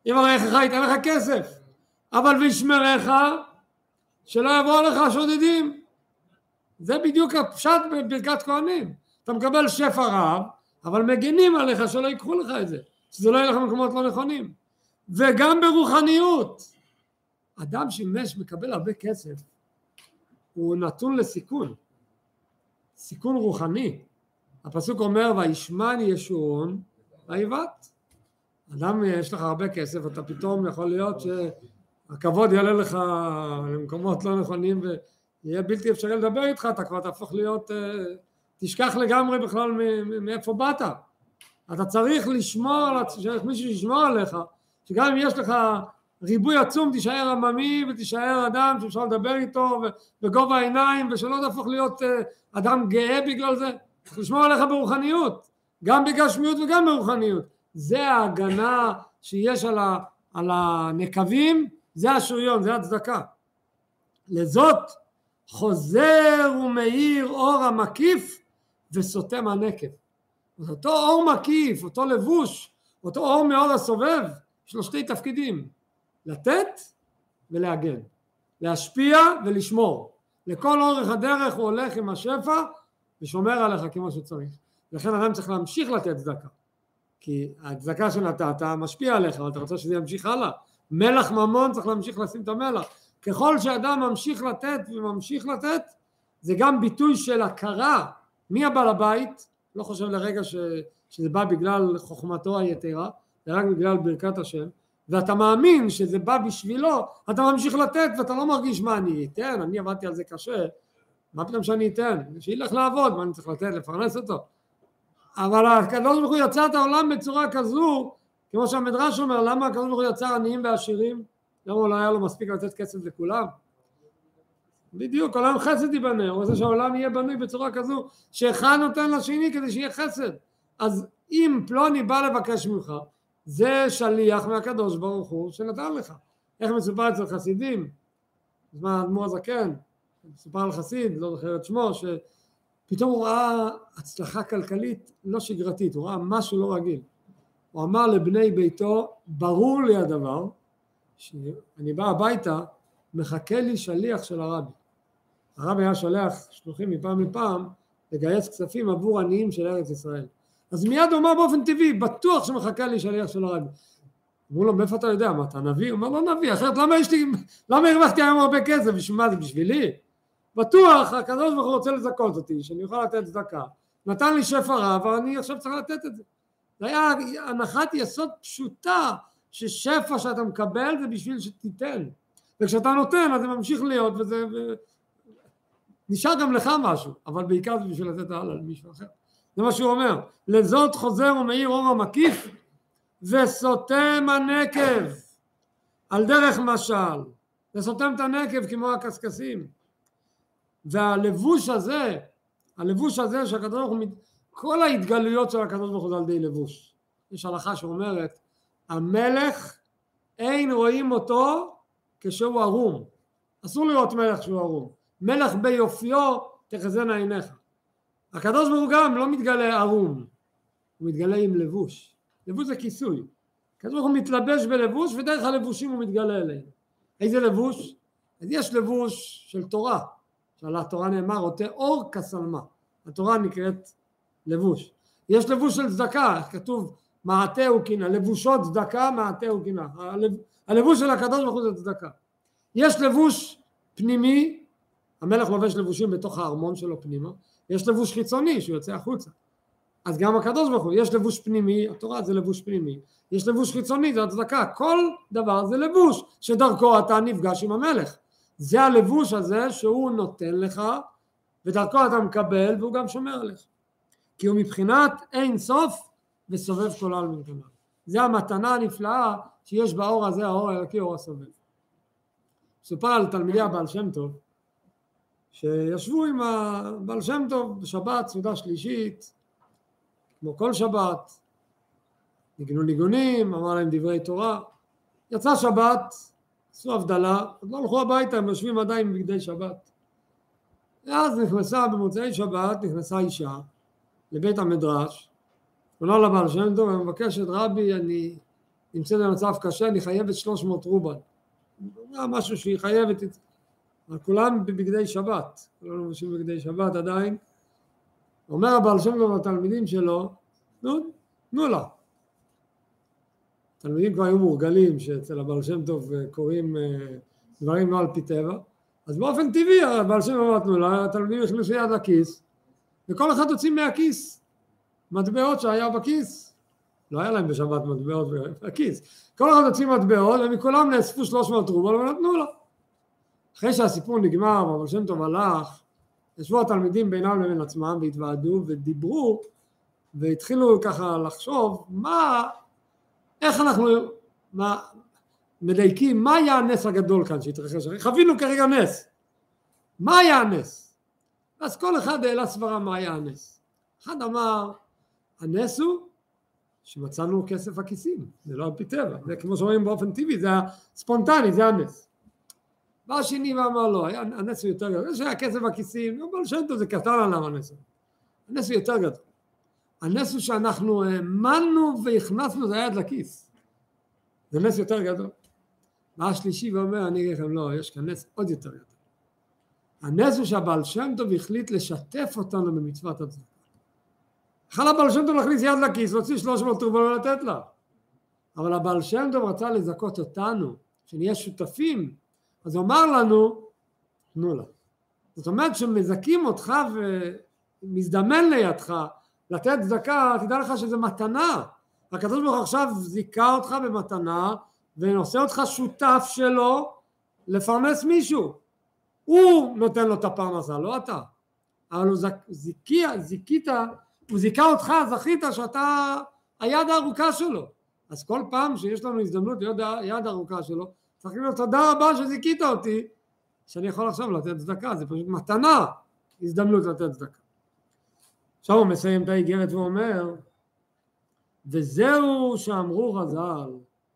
יברכך ייתן לך כסף, אבל וישמרך שלא יבואו לך שודדים. זה בדיוק הפשט בברכת כהנים. אתה מקבל שפע רב, אבל מגינים עליך שלא ייקחו לך את זה, שזה לא יהיה לך במקומות לא נכונים. וגם ברוחניות. אדם שימש מקבל הרבה כסף, הוא נתון לסיכון, סיכון רוחני. הפסוק אומר וישמן ישורון ויבט. אדם יש לך הרבה כסף, אתה פתאום יכול להיות שהכבוד יעלה לך למקומות לא נכונים ויהיה בלתי אפשרי לדבר איתך, אתה כבר תהפוך להיות, אה, תשכח לגמרי בכלל מאיפה באת. אתה צריך לשמור, צריך מישהו שישמור עליך, שגם אם יש לך ריבוי עצום תישאר עממי ותישאר אדם שאפשר לדבר איתו בגובה העיניים ושלא תהפוך להיות אה, אדם גאה בגלל זה, צריך לשמור עליך ברוחניות, גם בגשמיות וגם ברוחניות. זה ההגנה שיש על, ה, על הנקבים, זה השריון, זה הצדקה. לזאת חוזר ומאיר אור המקיף וסותם הנקב. אותו אור מקיף, אותו לבוש, אותו אור מאור הסובב, יש לו שתי תפקידים, לתת ולהגן, להשפיע ולשמור. לכל אורך הדרך הוא הולך עם השפע ושומר עליך כמו שצריך. לכן אדם צריך להמשיך לתת צדקה. כי הצדקה שנתת משפיע עליך, אבל אתה רוצה שזה ימשיך הלאה. מלח ממון צריך להמשיך לשים את המלח. ככל שאדם ממשיך לתת וממשיך לתת, זה גם ביטוי של הכרה מי הבעל הבית, לא חושב לרגע ש, שזה בא בגלל חוכמתו היתרה, זה רק בגלל ברכת השם, ואתה מאמין שזה בא בשבילו, אתה ממשיך לתת ואתה לא מרגיש מה אני אתן, אני עבדתי על זה קשה, מה פתאום שאני אתן? שילך לעבוד, מה אני צריך לתת? לפרנס אותו. אבל הקדוש ברוך הוא יצר את העולם בצורה כזו, כמו שהמדרש אומר, למה הקדוש ברוך הוא יצר עניים ועשירים? למה לא היה לו מספיק לתת כסף לכולם? בדיוק, עולם חסד ייבנה, הוא רוצה שהעולם יהיה בנוי בצורה כזו שאחד נותן לשני כדי שיהיה חסד. אז אם פלוני בא לבקש ממך, זה שליח מהקדוש ברוך הוא שנתן לך. איך מסופר אצל חסידים? בזמן האדמו"ר הזקן, מסופר על חסיד, לא זוכר את שמו, שפתאום הוא ראה הצלחה כלכלית לא שגרתית, הוא ראה משהו לא רגיל. הוא אמר לבני ביתו, ברור לי הדבר, שאני בא הביתה, מחכה לי שליח של הרבי. הרבי היה שולח שלוחים מפעם לפעם לגייס כספים עבור עניים של ארץ ישראל. אז מיד הוא אמר באופן טבעי, בטוח שמחכה לי שליח של הרבי. אמרו לו, מאיפה אתה יודע? מה, אתה נביא? הוא אומר, לא נביא, אחרת למה יש לי, למה הרווחתי היום הרבה כסף? בשביל מה זה בשבילי? בטוח, הקדוש ברוך הוא רוצה לזכות אותי, שאני אוכל לתת צדקה. נתן לי שפע רב, אבל אני עכשיו צריך לתת את זה. זה היה הנחת יסוד פשוטה, ששפע שאתה מקבל זה בשביל שתיתן. וכשאתה נותן, אז זה ממשיך להיות, וזה... ו... נשאר גם לך משהו, אבל בעיקר זה בשביל לתת הלאה למישהו אחר. זה מה שהוא אומר, לזאת חוזר ומאיר אור המקיף וסותם הנקב על דרך משל, וסותם את הנקב כמו הקשקשים. והלבוש הזה, הלבוש הזה שהקדוש ברוך הוא, כל ההתגלויות של הקדוש ברוך הוא זה על ידי לבוש. יש הלכה שאומרת, המלך אין רואים אותו כשהוא ערום. אסור לראות מלך כשהוא ערום. מלך ביופיו תחזינה עיניך. הקדוש ברוך הוא גם לא מתגלה ערום, הוא מתגלה עם לבוש. לבוש זה כיסוי. הקדוש ברוך הוא מתלבש בלבוש ודרך הלבושים הוא מתגלה אלינו. איזה לבוש? אז יש לבוש של תורה, שעל התורה נאמר עוטה אור כסלמה. התורה נקראת לבוש. יש לבוש של צדקה, כתוב מעטה וקינה, לבושו צדקה מעטה וקינה. הלב... הלבוש של הקדוש ברוך הוא זה צדקה. יש לבוש פנימי, המלך לובש לבושים בתוך הארמון שלו פנימה, יש לבוש חיצוני שהוא יוצא החוצה. אז גם הקדוש ברוך הוא, יש לבוש פנימי, התורה זה לבוש פנימי, יש לבוש חיצוני, זה הצדקה, כל דבר זה לבוש שדרכו אתה נפגש עם המלך. זה הלבוש הזה שהוא נותן לך ודרכו אתה מקבל והוא גם שומר עליך. כי הוא מבחינת אין סוף וסובב כל העלמין כנ"ל. זה המתנה הנפלאה שיש באור הזה, האור האלוקי, אור הסובב. מסופר על תלמידי הבעל שם טוב שישבו עם הבעל שם טוב בשבת, סעודה שלישית, כמו כל שבת, ניגנו ניגונים, אמר להם דברי תורה, יצא שבת, עשו הבדלה, עוד לא הלכו הביתה, הם יושבים עדיין בבגדי שבת. ואז נכנסה במוצאי שבת, נכנסה אישה לבית המדרש, עולה לבעל שם טוב ומבקשת רבי אני נמצאת במצב קשה, אני חייבת 300 רובל. זה משהו שהיא חייבת, כולם בבגדי שבת, כולנו לובשים בבגדי שבת עדיין. אומר הבעל שם טוב לתלמידים שלו, נו, תנו לה. תלמידים כבר היו מורגלים שאצל הבעל שם טוב קוראים אה, דברים לא על פי טבע, אז באופן טבעי הבעל שם טוב נתנו לה, התלמידים הכניסו יד לכיס, וכל אחד הוציא מהכיס מטבעות שהיה בכיס. לא היה להם בשבת מטבעות בכיס. כל אחד הוציא מטבעות ומכולם נאספו 300 רובל ונתנו לה. אחרי שהסיפור נגמר והבעל שם טוב הלך, ישבו התלמידים בינם לבין עצמם והתוועדו ודיברו והתחילו ככה לחשוב מה, איך אנחנו מה, מדייקים, מה היה הנס הגדול כאן שהתרחש, חווינו כרגע נס, מה היה הנס? אז כל אחד העלה סברה מה היה הנס. אחד אמר, הנס הוא שמצאנו כסף בכיסים, זה לא על פי טבע, זה כמו שאומרים באופן טבעי, זה הספונטני, זה הנס. בא השני ואמר לו, הנס הוא יותר גדול, זה שהיה כסף בכיסים, אבל שם טוב זה קטן עליו הנס. הנס הוא יותר גדול. הנס הוא שאנחנו האמנו והכנסנו את היד לכיס. זה נס יותר גדול. בא השלישי ואומר, אני אגיד לכם, לא, יש כאן נס עוד יותר גדול. הנס הוא שהבעל שם טוב החליט לשתף אותנו במצוות הצדקה. יכול הבעל שם טוב להכניס יד לכיס, להוציא 300 טובות ולתת לה. אבל הבעל שם טוב רצה לזכות אותנו, שנהיה שותפים, אז הוא אמר לנו, תנו לה. זאת אומרת שמזכים אותך ומזדמן לידך לתת צדקה, תדע לך שזה מתנה. הקדוש ברוך הוא עכשיו זיכה אותך במתנה ועושה אותך שותף שלו לפרנס מישהו. הוא נותן לו את הפרנסה, לא אתה. אבל הוא זיכי, זיכית, הוא זיכה אותך, זכית שאתה היד הארוכה שלו. אז כל פעם שיש לנו הזדמנות להיות היד הארוכה שלו, צריך להגיד לו תודה רבה שזיכית אותי, שאני יכול עכשיו לתת צדקה, זה פשוט מתנה, הזדמנות לתת צדקה. עכשיו הוא מסיים את האיגרת ואומר, וזהו שאמרו חז"ל,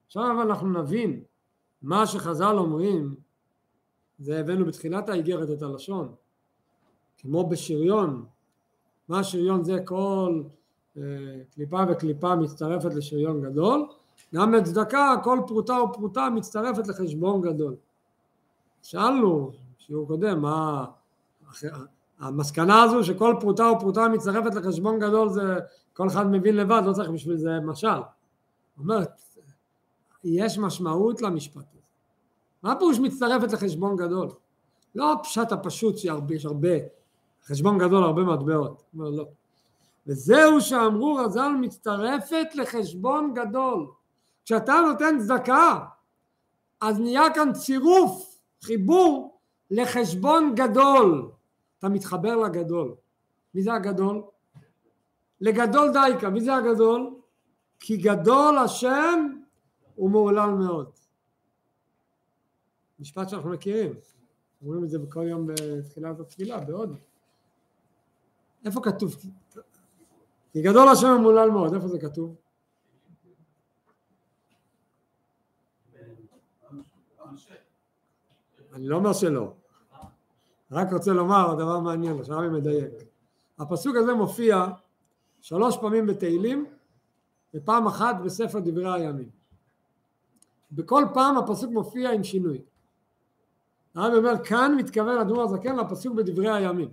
עכשיו אנחנו נבין מה שחז"ל אומרים זה הבאנו בתחילת האיגרת את הלשון, כמו בשריון, מה שריון זה כל אה, קליפה וקליפה מצטרפת לשריון גדול, גם בצדקה כל פרוטה ופרוטה מצטרפת לחשבון גדול. שאלנו, שיעור קודם, מה המסקנה הזו שכל פרוטה ופרוטה מצטרפת לחשבון גדול זה כל אחד מבין לבד, לא צריך בשביל זה משל. אומרת, יש משמעות למשפט הזה. מה פירוש מצטרפת לחשבון גדול? לא הפשט הפשוט שיש הרבה, חשבון גדול הרבה מטבעות, אומר לא. וזהו שאמרו רז"ל מצטרפת לחשבון גדול. כשאתה נותן צדקה, אז נהיה כאן צירוף, חיבור לחשבון גדול. אתה מתחבר לגדול. מי זה הגדול? לגדול דייקה. מי זה הגדול? כי גדול השם ומהולל מאוד. משפט שאנחנו מכירים, אומרים את זה בכל יום בתחילת התפילה, בהודו. איפה כתוב? כי גדול השם ומהולל מאוד, איפה זה כתוב? אני לא אומר שלא, רק רוצה לומר דבר מעניין, אני מדייק. הפסוק הזה מופיע שלוש פעמים בתהילים ופעם אחת בספר דברי הימים. בכל פעם הפסוק מופיע עם שינוי. הרב אומר כאן מתכוון אדמו"ר הזקן לפסוק בדברי הימים.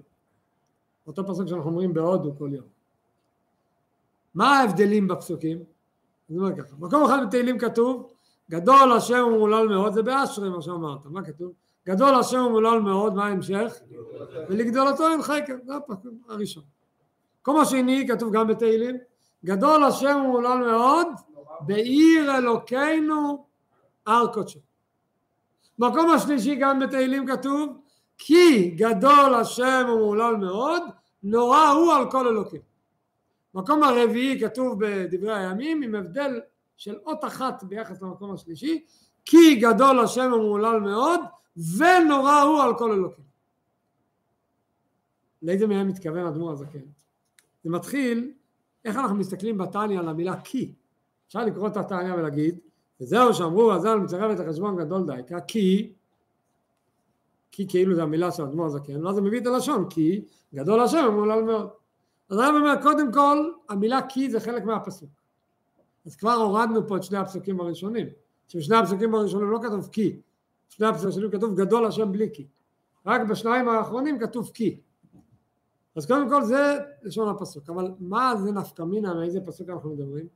אותו פסוק שאנחנו אומרים בהודו כל יום. מה ההבדלים בפסוקים? אני אומר ככה, מקום אחד בתהילים כתוב גדול השם ומולל מאוד, זה באשרי מה שאמרת, מה כתוב? גדול השם ומולל מאוד, מה ההמשך? ולגדולתו אין חקר, זה הפסוק הראשון. מקום השני כתוב גם בתהילים, גדול השם ומולל מאוד, בעיר אלוקינו הר קודשו. מקום השלישי גם בתהילים כתוב כי גדול השם ומהולל מאוד נורא הוא על כל אלוקים. מקום הרביעי כתוב בדברי הימים עם הבדל של אות אחת ביחס למקום השלישי כי גדול השם ומהולל מאוד ונורא הוא על כל אלוקים. לאיזה מהם מתכוון אדמו"ר הזקן? זה מתחיל איך אנחנו מסתכלים בתניא על המילה כי אפשר לקרוא את התניא ולהגיד וזהו שאמרו רז"ל מצרפת לחשבון גדול דייקה כי כי כאילו זה המילה של אדמו"ר הזקן ואז הוא מביא את הלשון כי גדול השם ומהולל מאוד אז הרב אומר קודם כל המילה כי זה חלק מהפסוק אז כבר הורדנו פה את שני הפסוקים הראשונים. שבשני הפסוקים הראשונים לא כתוב כי, בשני הפסוקים הראשונים כתוב גדול השם בלי כי. רק בשניים האחרונים כתוב כי. אז קודם כל זה לשון הפסוק, אבל מה זה נפקא מינה, מאיזה פסוק אנחנו מדברים?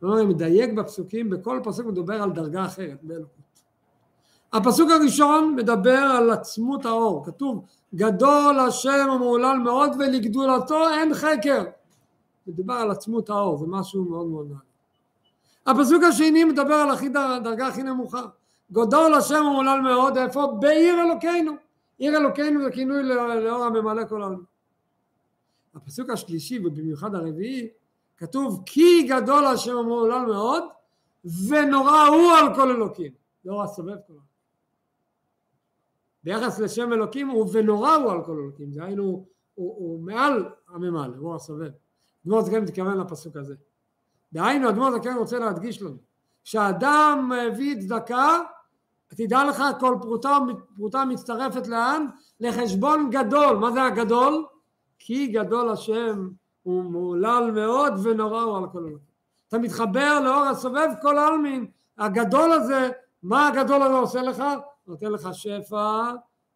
כלומר, אני מדייק בפסוקים, בכל פסוק מדבר על דרגה אחרת באלוקות. הפסוק הראשון מדבר על עצמות האור, כתוב גדול השם המהולל מאוד ולגדולתו אין חקר. מדובר על עצמות האור, זה משהו מאוד מאוד נעלה. הפסוק השני מדבר על הכי דרגה הכי נמוכה. גדול השם המהולל מאוד, איפה? בעיר אלוקינו. עיר אלוקינו זה כינוי לאור הממלא כל העולם. הפסוק השלישי ובמיוחד הרביעי כתוב כי גדול השם המהולל מאוד ונורא הוא על כל אלוקים. לאור הסובב כל העולם. ביחס לשם אלוקים הוא ונורא הוא על כל אלוקים, זה היינו הוא, הוא מעל הממלא, הוא הסובב. אדמו"ר זקן מתכוון לפסוק הזה. דהיינו אדמו"ר זקן רוצה להדגיש לנו שאדם מביא צדקה תדע לך כל פרוטה, פרוטה מצטרפת לאן? לחשבון גדול, מה זה הגדול? כי גדול השם הוא מהולל מאוד ונורא הוא על כל אלוקים. אתה מתחבר לאור הסובב כל העלמין, הגדול הזה, מה הגדול הזה עושה לך? נותן לך שפע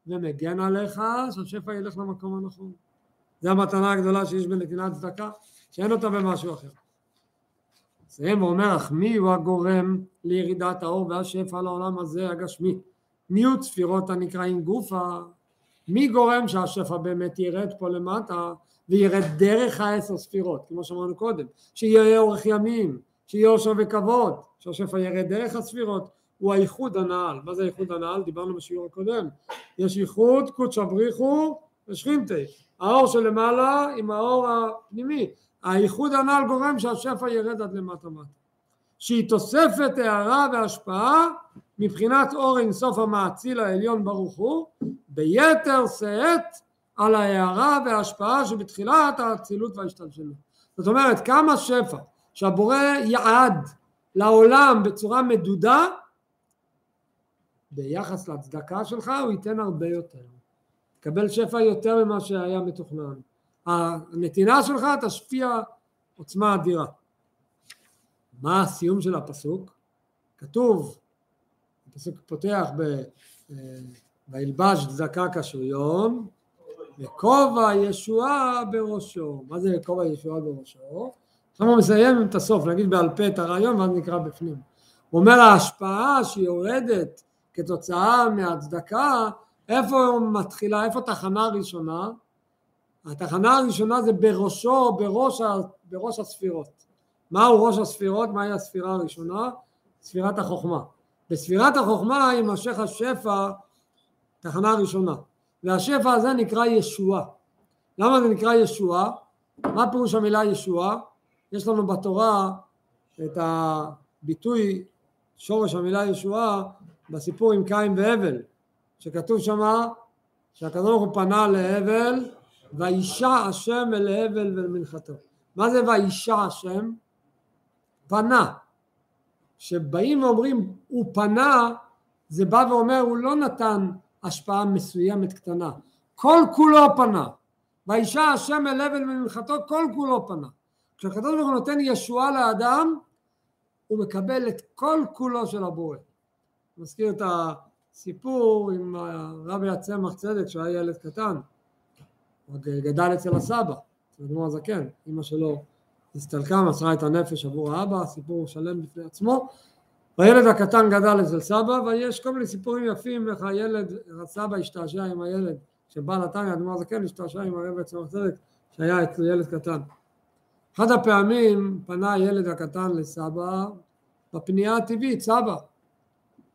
ומגן עליך, שהשפע ילך למקום הנכון. זו המתנה הגדולה שיש בנתינת צדקה, שאין אותה במשהו אחר. מסיים ואומר, אך מי הוא הגורם לירידת האור והשפע לעולם הזה הגשמי? מי הוא צפירות הנקראים גופה? מי גורם שהשפע באמת ירד פה למטה וירד דרך העשר ספירות, כמו שאמרנו קודם, שיהיה אורך ימים, שיהיה אושר וכבוד, שהשפע ירד דרך הספירות, הוא הייחוד הנעל. מה זה הייחוד הנעל? דיברנו בשיעור הקודם. יש ייחוד קודשא בריחו ושכינתי. האור שלמעלה עם האור הפנימי. הייחוד הנ"ל גורם שהשפע ירד עד למטה מטה. שהיא תוספת הערה והשפעה מבחינת אור אינסוף המאציל העליון ברוך הוא ביתר שאת על ההערה וההשפעה שבתחילת האצילות וההשתלשלות. זאת אומרת כמה שפע שהבורא יעד לעולם בצורה מדודה ביחס לצדקה שלך הוא ייתן הרבה יותר. תקבל שפע יותר ממה שהיה מתוכנן. הנתינה שלך תשפיע עוצמה אדירה. מה הסיום של הפסוק? כתוב, הפסוק פותח ב... אה, וילבש צדקה כשריון וכובע ישועה בראשו. מה זה כובע ישועה בראשו? עכשיו הוא מסיים את הסוף, נגיד בעל פה את הרעיון ואז נקרא בפנים. הוא אומר ההשפעה שיורדת כתוצאה מהצדקה, איפה מתחילה, איפה תחנה ראשונה? התחנה הראשונה זה בראשו, בראש, בראש הספירות. מהו ראש הספירות? מהי הספירה הראשונה? ספירת החוכמה. בספירת החוכמה יימשך השפע, תחנה ראשונה. והשפע הזה נקרא ישועה. למה זה נקרא ישועה? מה פירוש המילה ישועה? יש לנו בתורה את הביטוי, שורש המילה ישועה, בסיפור עם קין והבל, שכתוב שמה שהקדוש ברוך הוא פנה להבל וישע השם אל הבל ולמנחתו. מה זה וישע השם? פנה. כשבאים ואומרים הוא פנה, זה בא ואומר הוא לא נתן השפעה מסוימת קטנה. כל כולו פנה. וישע השם אל הבל ולמנחתו כל כולו פנה. כשהקדוש ברוך הוא נותן ישועה לאדם, הוא מקבל את כל כולו של הבורא. מזכיר את הסיפור עם הרבי הצמח צדק שהיה ילד קטן. גדל אצל הסבא, אצל אדמו"ר הזקן, אימא שלו הסתלקה, מסרה את הנפש עבור האבא, סיפור שלם בפני עצמו. והילד הקטן גדל אצל סבא, ויש כל מיני סיפורים יפים איך הילד, הסבא השתעשע עם הילד, שבא לתניא, אדמו"ר הזקן השתעשע עם הרב עצמו צדק, שהיה אצל ילד קטן. אחת הפעמים פנה הילד הקטן לסבא בפנייה הטבעית, סבא.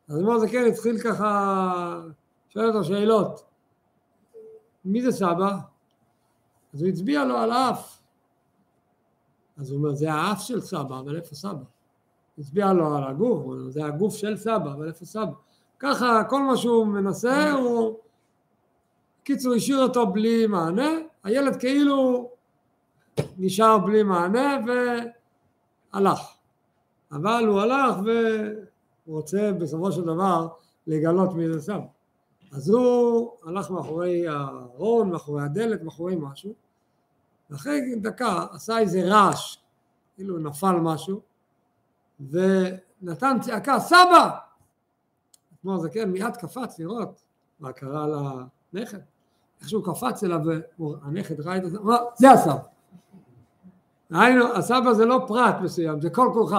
אז אדמו"ר הזקן התחיל ככה, שואל אותו שאלות. מי זה סבא? אז הוא הצביע לו על האף. אז הוא אומר, זה האף של סבא, אבל איפה סבא? הצביע לו על הגוף, זה הגוף של סבא, אבל איפה סבא? ככה כל מה שהוא מנסה הוא... קיצור השאיר אותו בלי מענה, הילד כאילו נשאר בלי מענה והלך. אבל הוא הלך והוא רוצה בסופו של דבר לגלות מי זה סבא. אז הוא הלך מאחורי הארון, מאחורי הדלת, מאחורי משהו, ואחרי דקה עשה איזה רעש, כאילו נפל משהו, ונתן צעקה, סבא! כמו זה כן, מיד קפץ לראות מה קרה לנכד. איך שהוא קפץ אליו, והנכד ראה את זה, אמר, זה הסבא. היינו, הסבא זה לא פרט מסוים, זה כל כולך.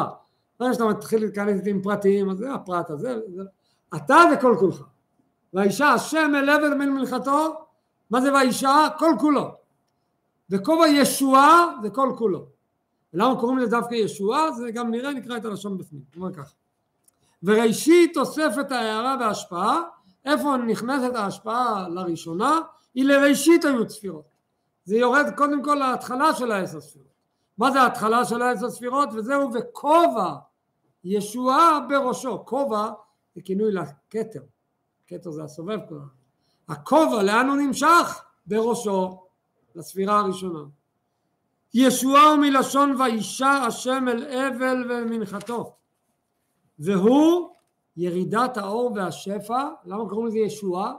ברגע שאתה מתחיל להתכנס עם פרטים, אז זה הפרט הזה, זה... אתה זה כל כולך. והאישה השם אל עבר מן מלכתו, מה זה והאישה? כל כולו. וכובע ישועה זה כל כולו. ולמה קוראים לזה דווקא ישועה? זה גם נראה, נקרא את הלשון בפנים. אומר ככה. וראשית תוספת ההערה וההשפעה, איפה נכנסת ההשפעה לראשונה? היא לראשית היו צפירות. זה יורד קודם כל להתחלה של העשר ספירות. מה זה ההתחלה של העשר ספירות? וזהו וכובע ישועה בראשו. כובע זה כינוי לכתר. כתר זה הסובב כבר. הכובע לאן הוא נמשך? בראשו, לספירה הראשונה. ישועה הוא מלשון וישע השם אל אבל ומנחתו. והוא ירידת האור והשפע, למה קוראים לזה ישועה?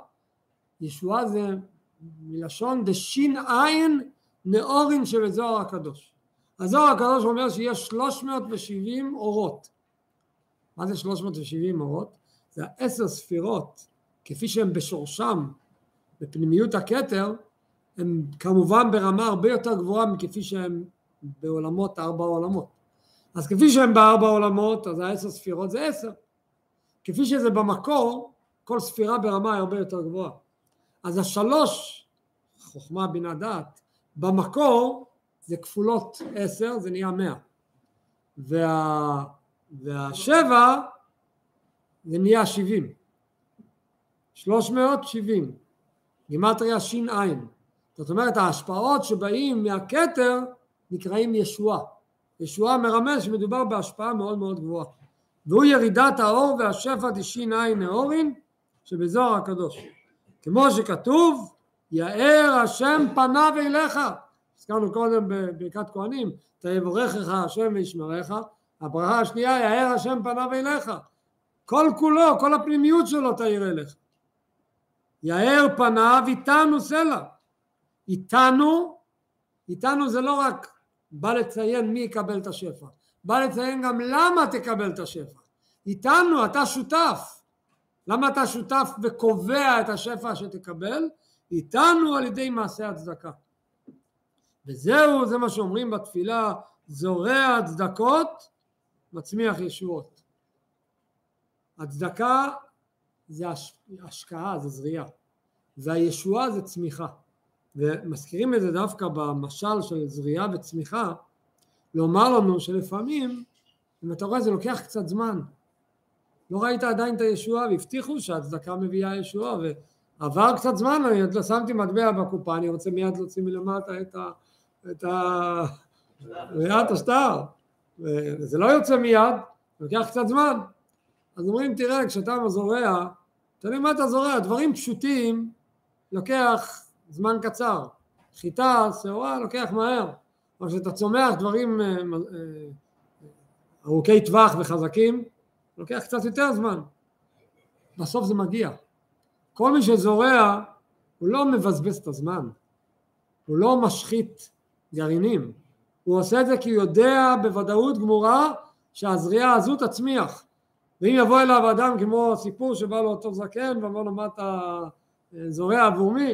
ישועה זה מלשון דשין עין נאורין שבזוהר הקדוש. הזוהר הקדוש אומר שיש 370 אורות. מה זה 370 אורות? זה העשר ספירות, כפי שהן בשורשם, בפנימיות הכתר, הם כמובן ברמה הרבה יותר גבוהה מכפי שהם בעולמות, ארבע עולמות. אז כפי שהם בארבע עולמות, אז העשר ספירות זה עשר. כפי שזה במקור, כל ספירה ברמה היא הרבה יותר גבוהה. אז השלוש, חוכמה, בינה, דעת, במקור זה כפולות עשר, זה נהיה מאה. וה, והשבע זה נהיה שבעים. שלוש מאות שבעים. גימטריה ש"ע. זאת אומרת ההשפעות שבאים מהכתר נקראים ישועה. ישועה מרמז שמדובר בהשפעה מאוד מאוד גבוהה. והוא ירידת האור והשפע דש"ע נאורין שבזוהר הקדוש. כמו שכתוב יאר השם פניו אליך הזכרנו קודם בברכת כהנים תבורכך השם וישמרך הברכה השנייה יאר השם פניו אליך כל כולו כל הפנימיות שלו תאיר אליך יאר פניו איתנו סלע איתנו איתנו זה לא רק בא לציין מי יקבל את השפע בא לציין גם למה תקבל את השפע איתנו אתה שותף למה אתה שותף וקובע את השפע שתקבל? איתנו על ידי מעשה הצדקה. וזהו, זה מה שאומרים בתפילה, זורע צדקות, מצמיח ישועות. הצדקה זה השקעה, זה זריעה, והישועה זה צמיחה. ומזכירים את זה דווקא במשל של זריעה וצמיחה, לומר לנו שלפעמים, אם אתה רואה זה לוקח קצת זמן, לא ראית עדיין את הישועה והבטיחו שהצדקה מביאה ישועה ועבר קצת זמן, אני עוד לא שמתי מטבע בקופה, אני רוצה מיד להוציא מלמטה את ה... את ה... ראיית השטר. וזה לא יוצא מיד, לוקח קצת זמן. אז אומרים תראה כשאתה זורע, תראה מה אתה זורע, דברים פשוטים לוקח זמן קצר, חיטה, שעורה לוקח מהר, אבל כשאתה צומח דברים אה, אה, ארוכי טווח וחזקים לוקח קצת יותר זמן. בסוף זה מגיע. כל מי שזורע, הוא לא מבזבז את הזמן. הוא לא משחית גרעינים. הוא עושה את זה כי הוא יודע בוודאות גמורה שהזריעה הזו תצמיח. ואם יבוא אליו אדם כמו הסיפור שבא לו זקן ואמר לו מה אתה זורע עבור מי?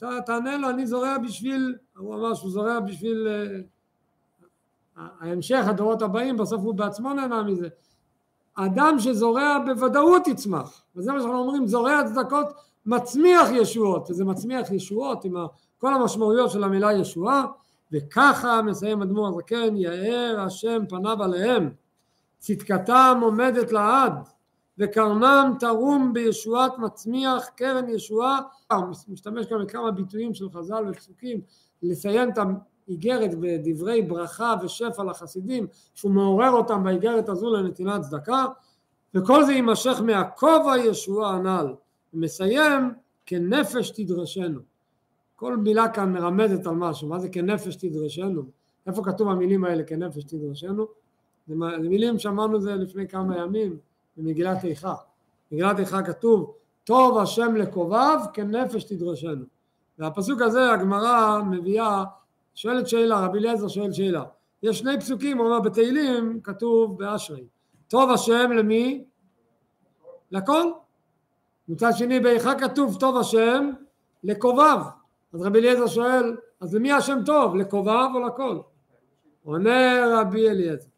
אתה תענה לו אני זורע בשביל, הוא אמר שהוא זורע בשביל אה, ההמשך, הדורות הבאים, בסוף הוא בעצמו נהנה מזה. אדם שזורע בוודאות יצמח, וזה מה שאנחנו אומרים, זורע צדקות מצמיח ישועות, וזה מצמיח ישועות עם כל המשמעויות של המילה ישועה, וככה מסיים אדמו"ר הזקן, יאר השם פניו עליהם, צדקתם עומדת לעד, וקרנם תרום בישועת מצמיח קרן ישועה, משתמש גם בכמה ביטויים של חז"ל ופסוקים לציין את איגרת בדברי ברכה ושפע לחסידים שהוא מעורר אותם באיגרת הזו לנתינת צדקה וכל זה יימשך מהכובע ישועה הנ"ל ומסיים כנפש תדרשנו כל מילה כאן מרמזת על משהו מה זה כנפש תדרשנו איפה כתוב המילים האלה כנפש תדרשנו זה מילים שאמרנו זה לפני כמה ימים במגילת איכה במגילת איכה כתוב טוב השם לקובב כנפש תדרשנו והפסוק הזה הגמרא מביאה שואלת שאלה, רבי אליעזר שואל שאלה, יש שני פסוקים, הוא אומר בתהילים כתוב באשרי. טוב השם למי? לכל. מצד שני באיכה כתוב טוב השם לקובב. אז רבי אליעזר שואל, אז למי השם טוב? לקובב או לכל? עונה רבי אליעזר,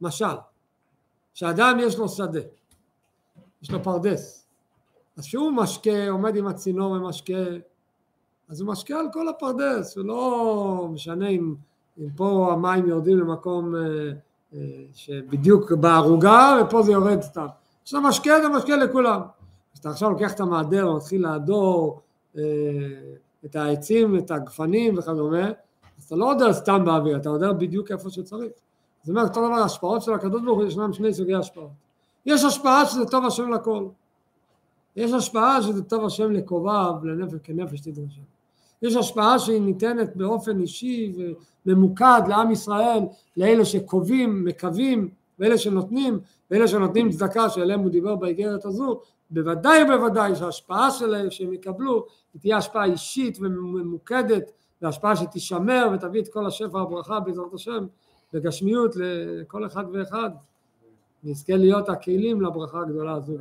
משל, שאדם יש לו שדה, יש לו פרדס, אז כשהוא משקה, עומד עם הצינור ומשקה, אז הוא משקה על כל הפרדס, ולא משנה אם, אם פה המים יורדים למקום אה, אה, שבדיוק בערוגה ופה זה יורד סתם. כשאתה משקה אתה משקה לכולם. כשאתה עכשיו לוקח את המעדר ומתחיל לעדור אה, את העצים, את הגפנים וכדומה, אז אתה לא עודר סתם באוויר, אתה עודר בדיוק איפה שצריך. זאת אומרת, אותו דבר, ההשפעות של הקדוש ברוך הוא, ישנם שני סוגי השפעות. יש השפעה שזה טוב השם לכל. יש השפעה שזה טוב השם לקובב, לנפש כנפש תדרשם. יש השפעה שהיא ניתנת באופן אישי וממוקד לעם ישראל, לאלה שקובעים, מקווים, ואלה שנותנים, ואלה שנותנים צדקה שעליהם הוא דיבר באיגרת הזו, בוודאי ובוודאי שההשפעה שלהם שהם יקבלו היא תהיה השפעה אישית וממוקדת והשפעה שתישמר ותביא את כל השפע הברכה בעזרת השם בגשמיות לכל אחד ואחד. נזכה להיות הכלים לברכה הגדולה הזו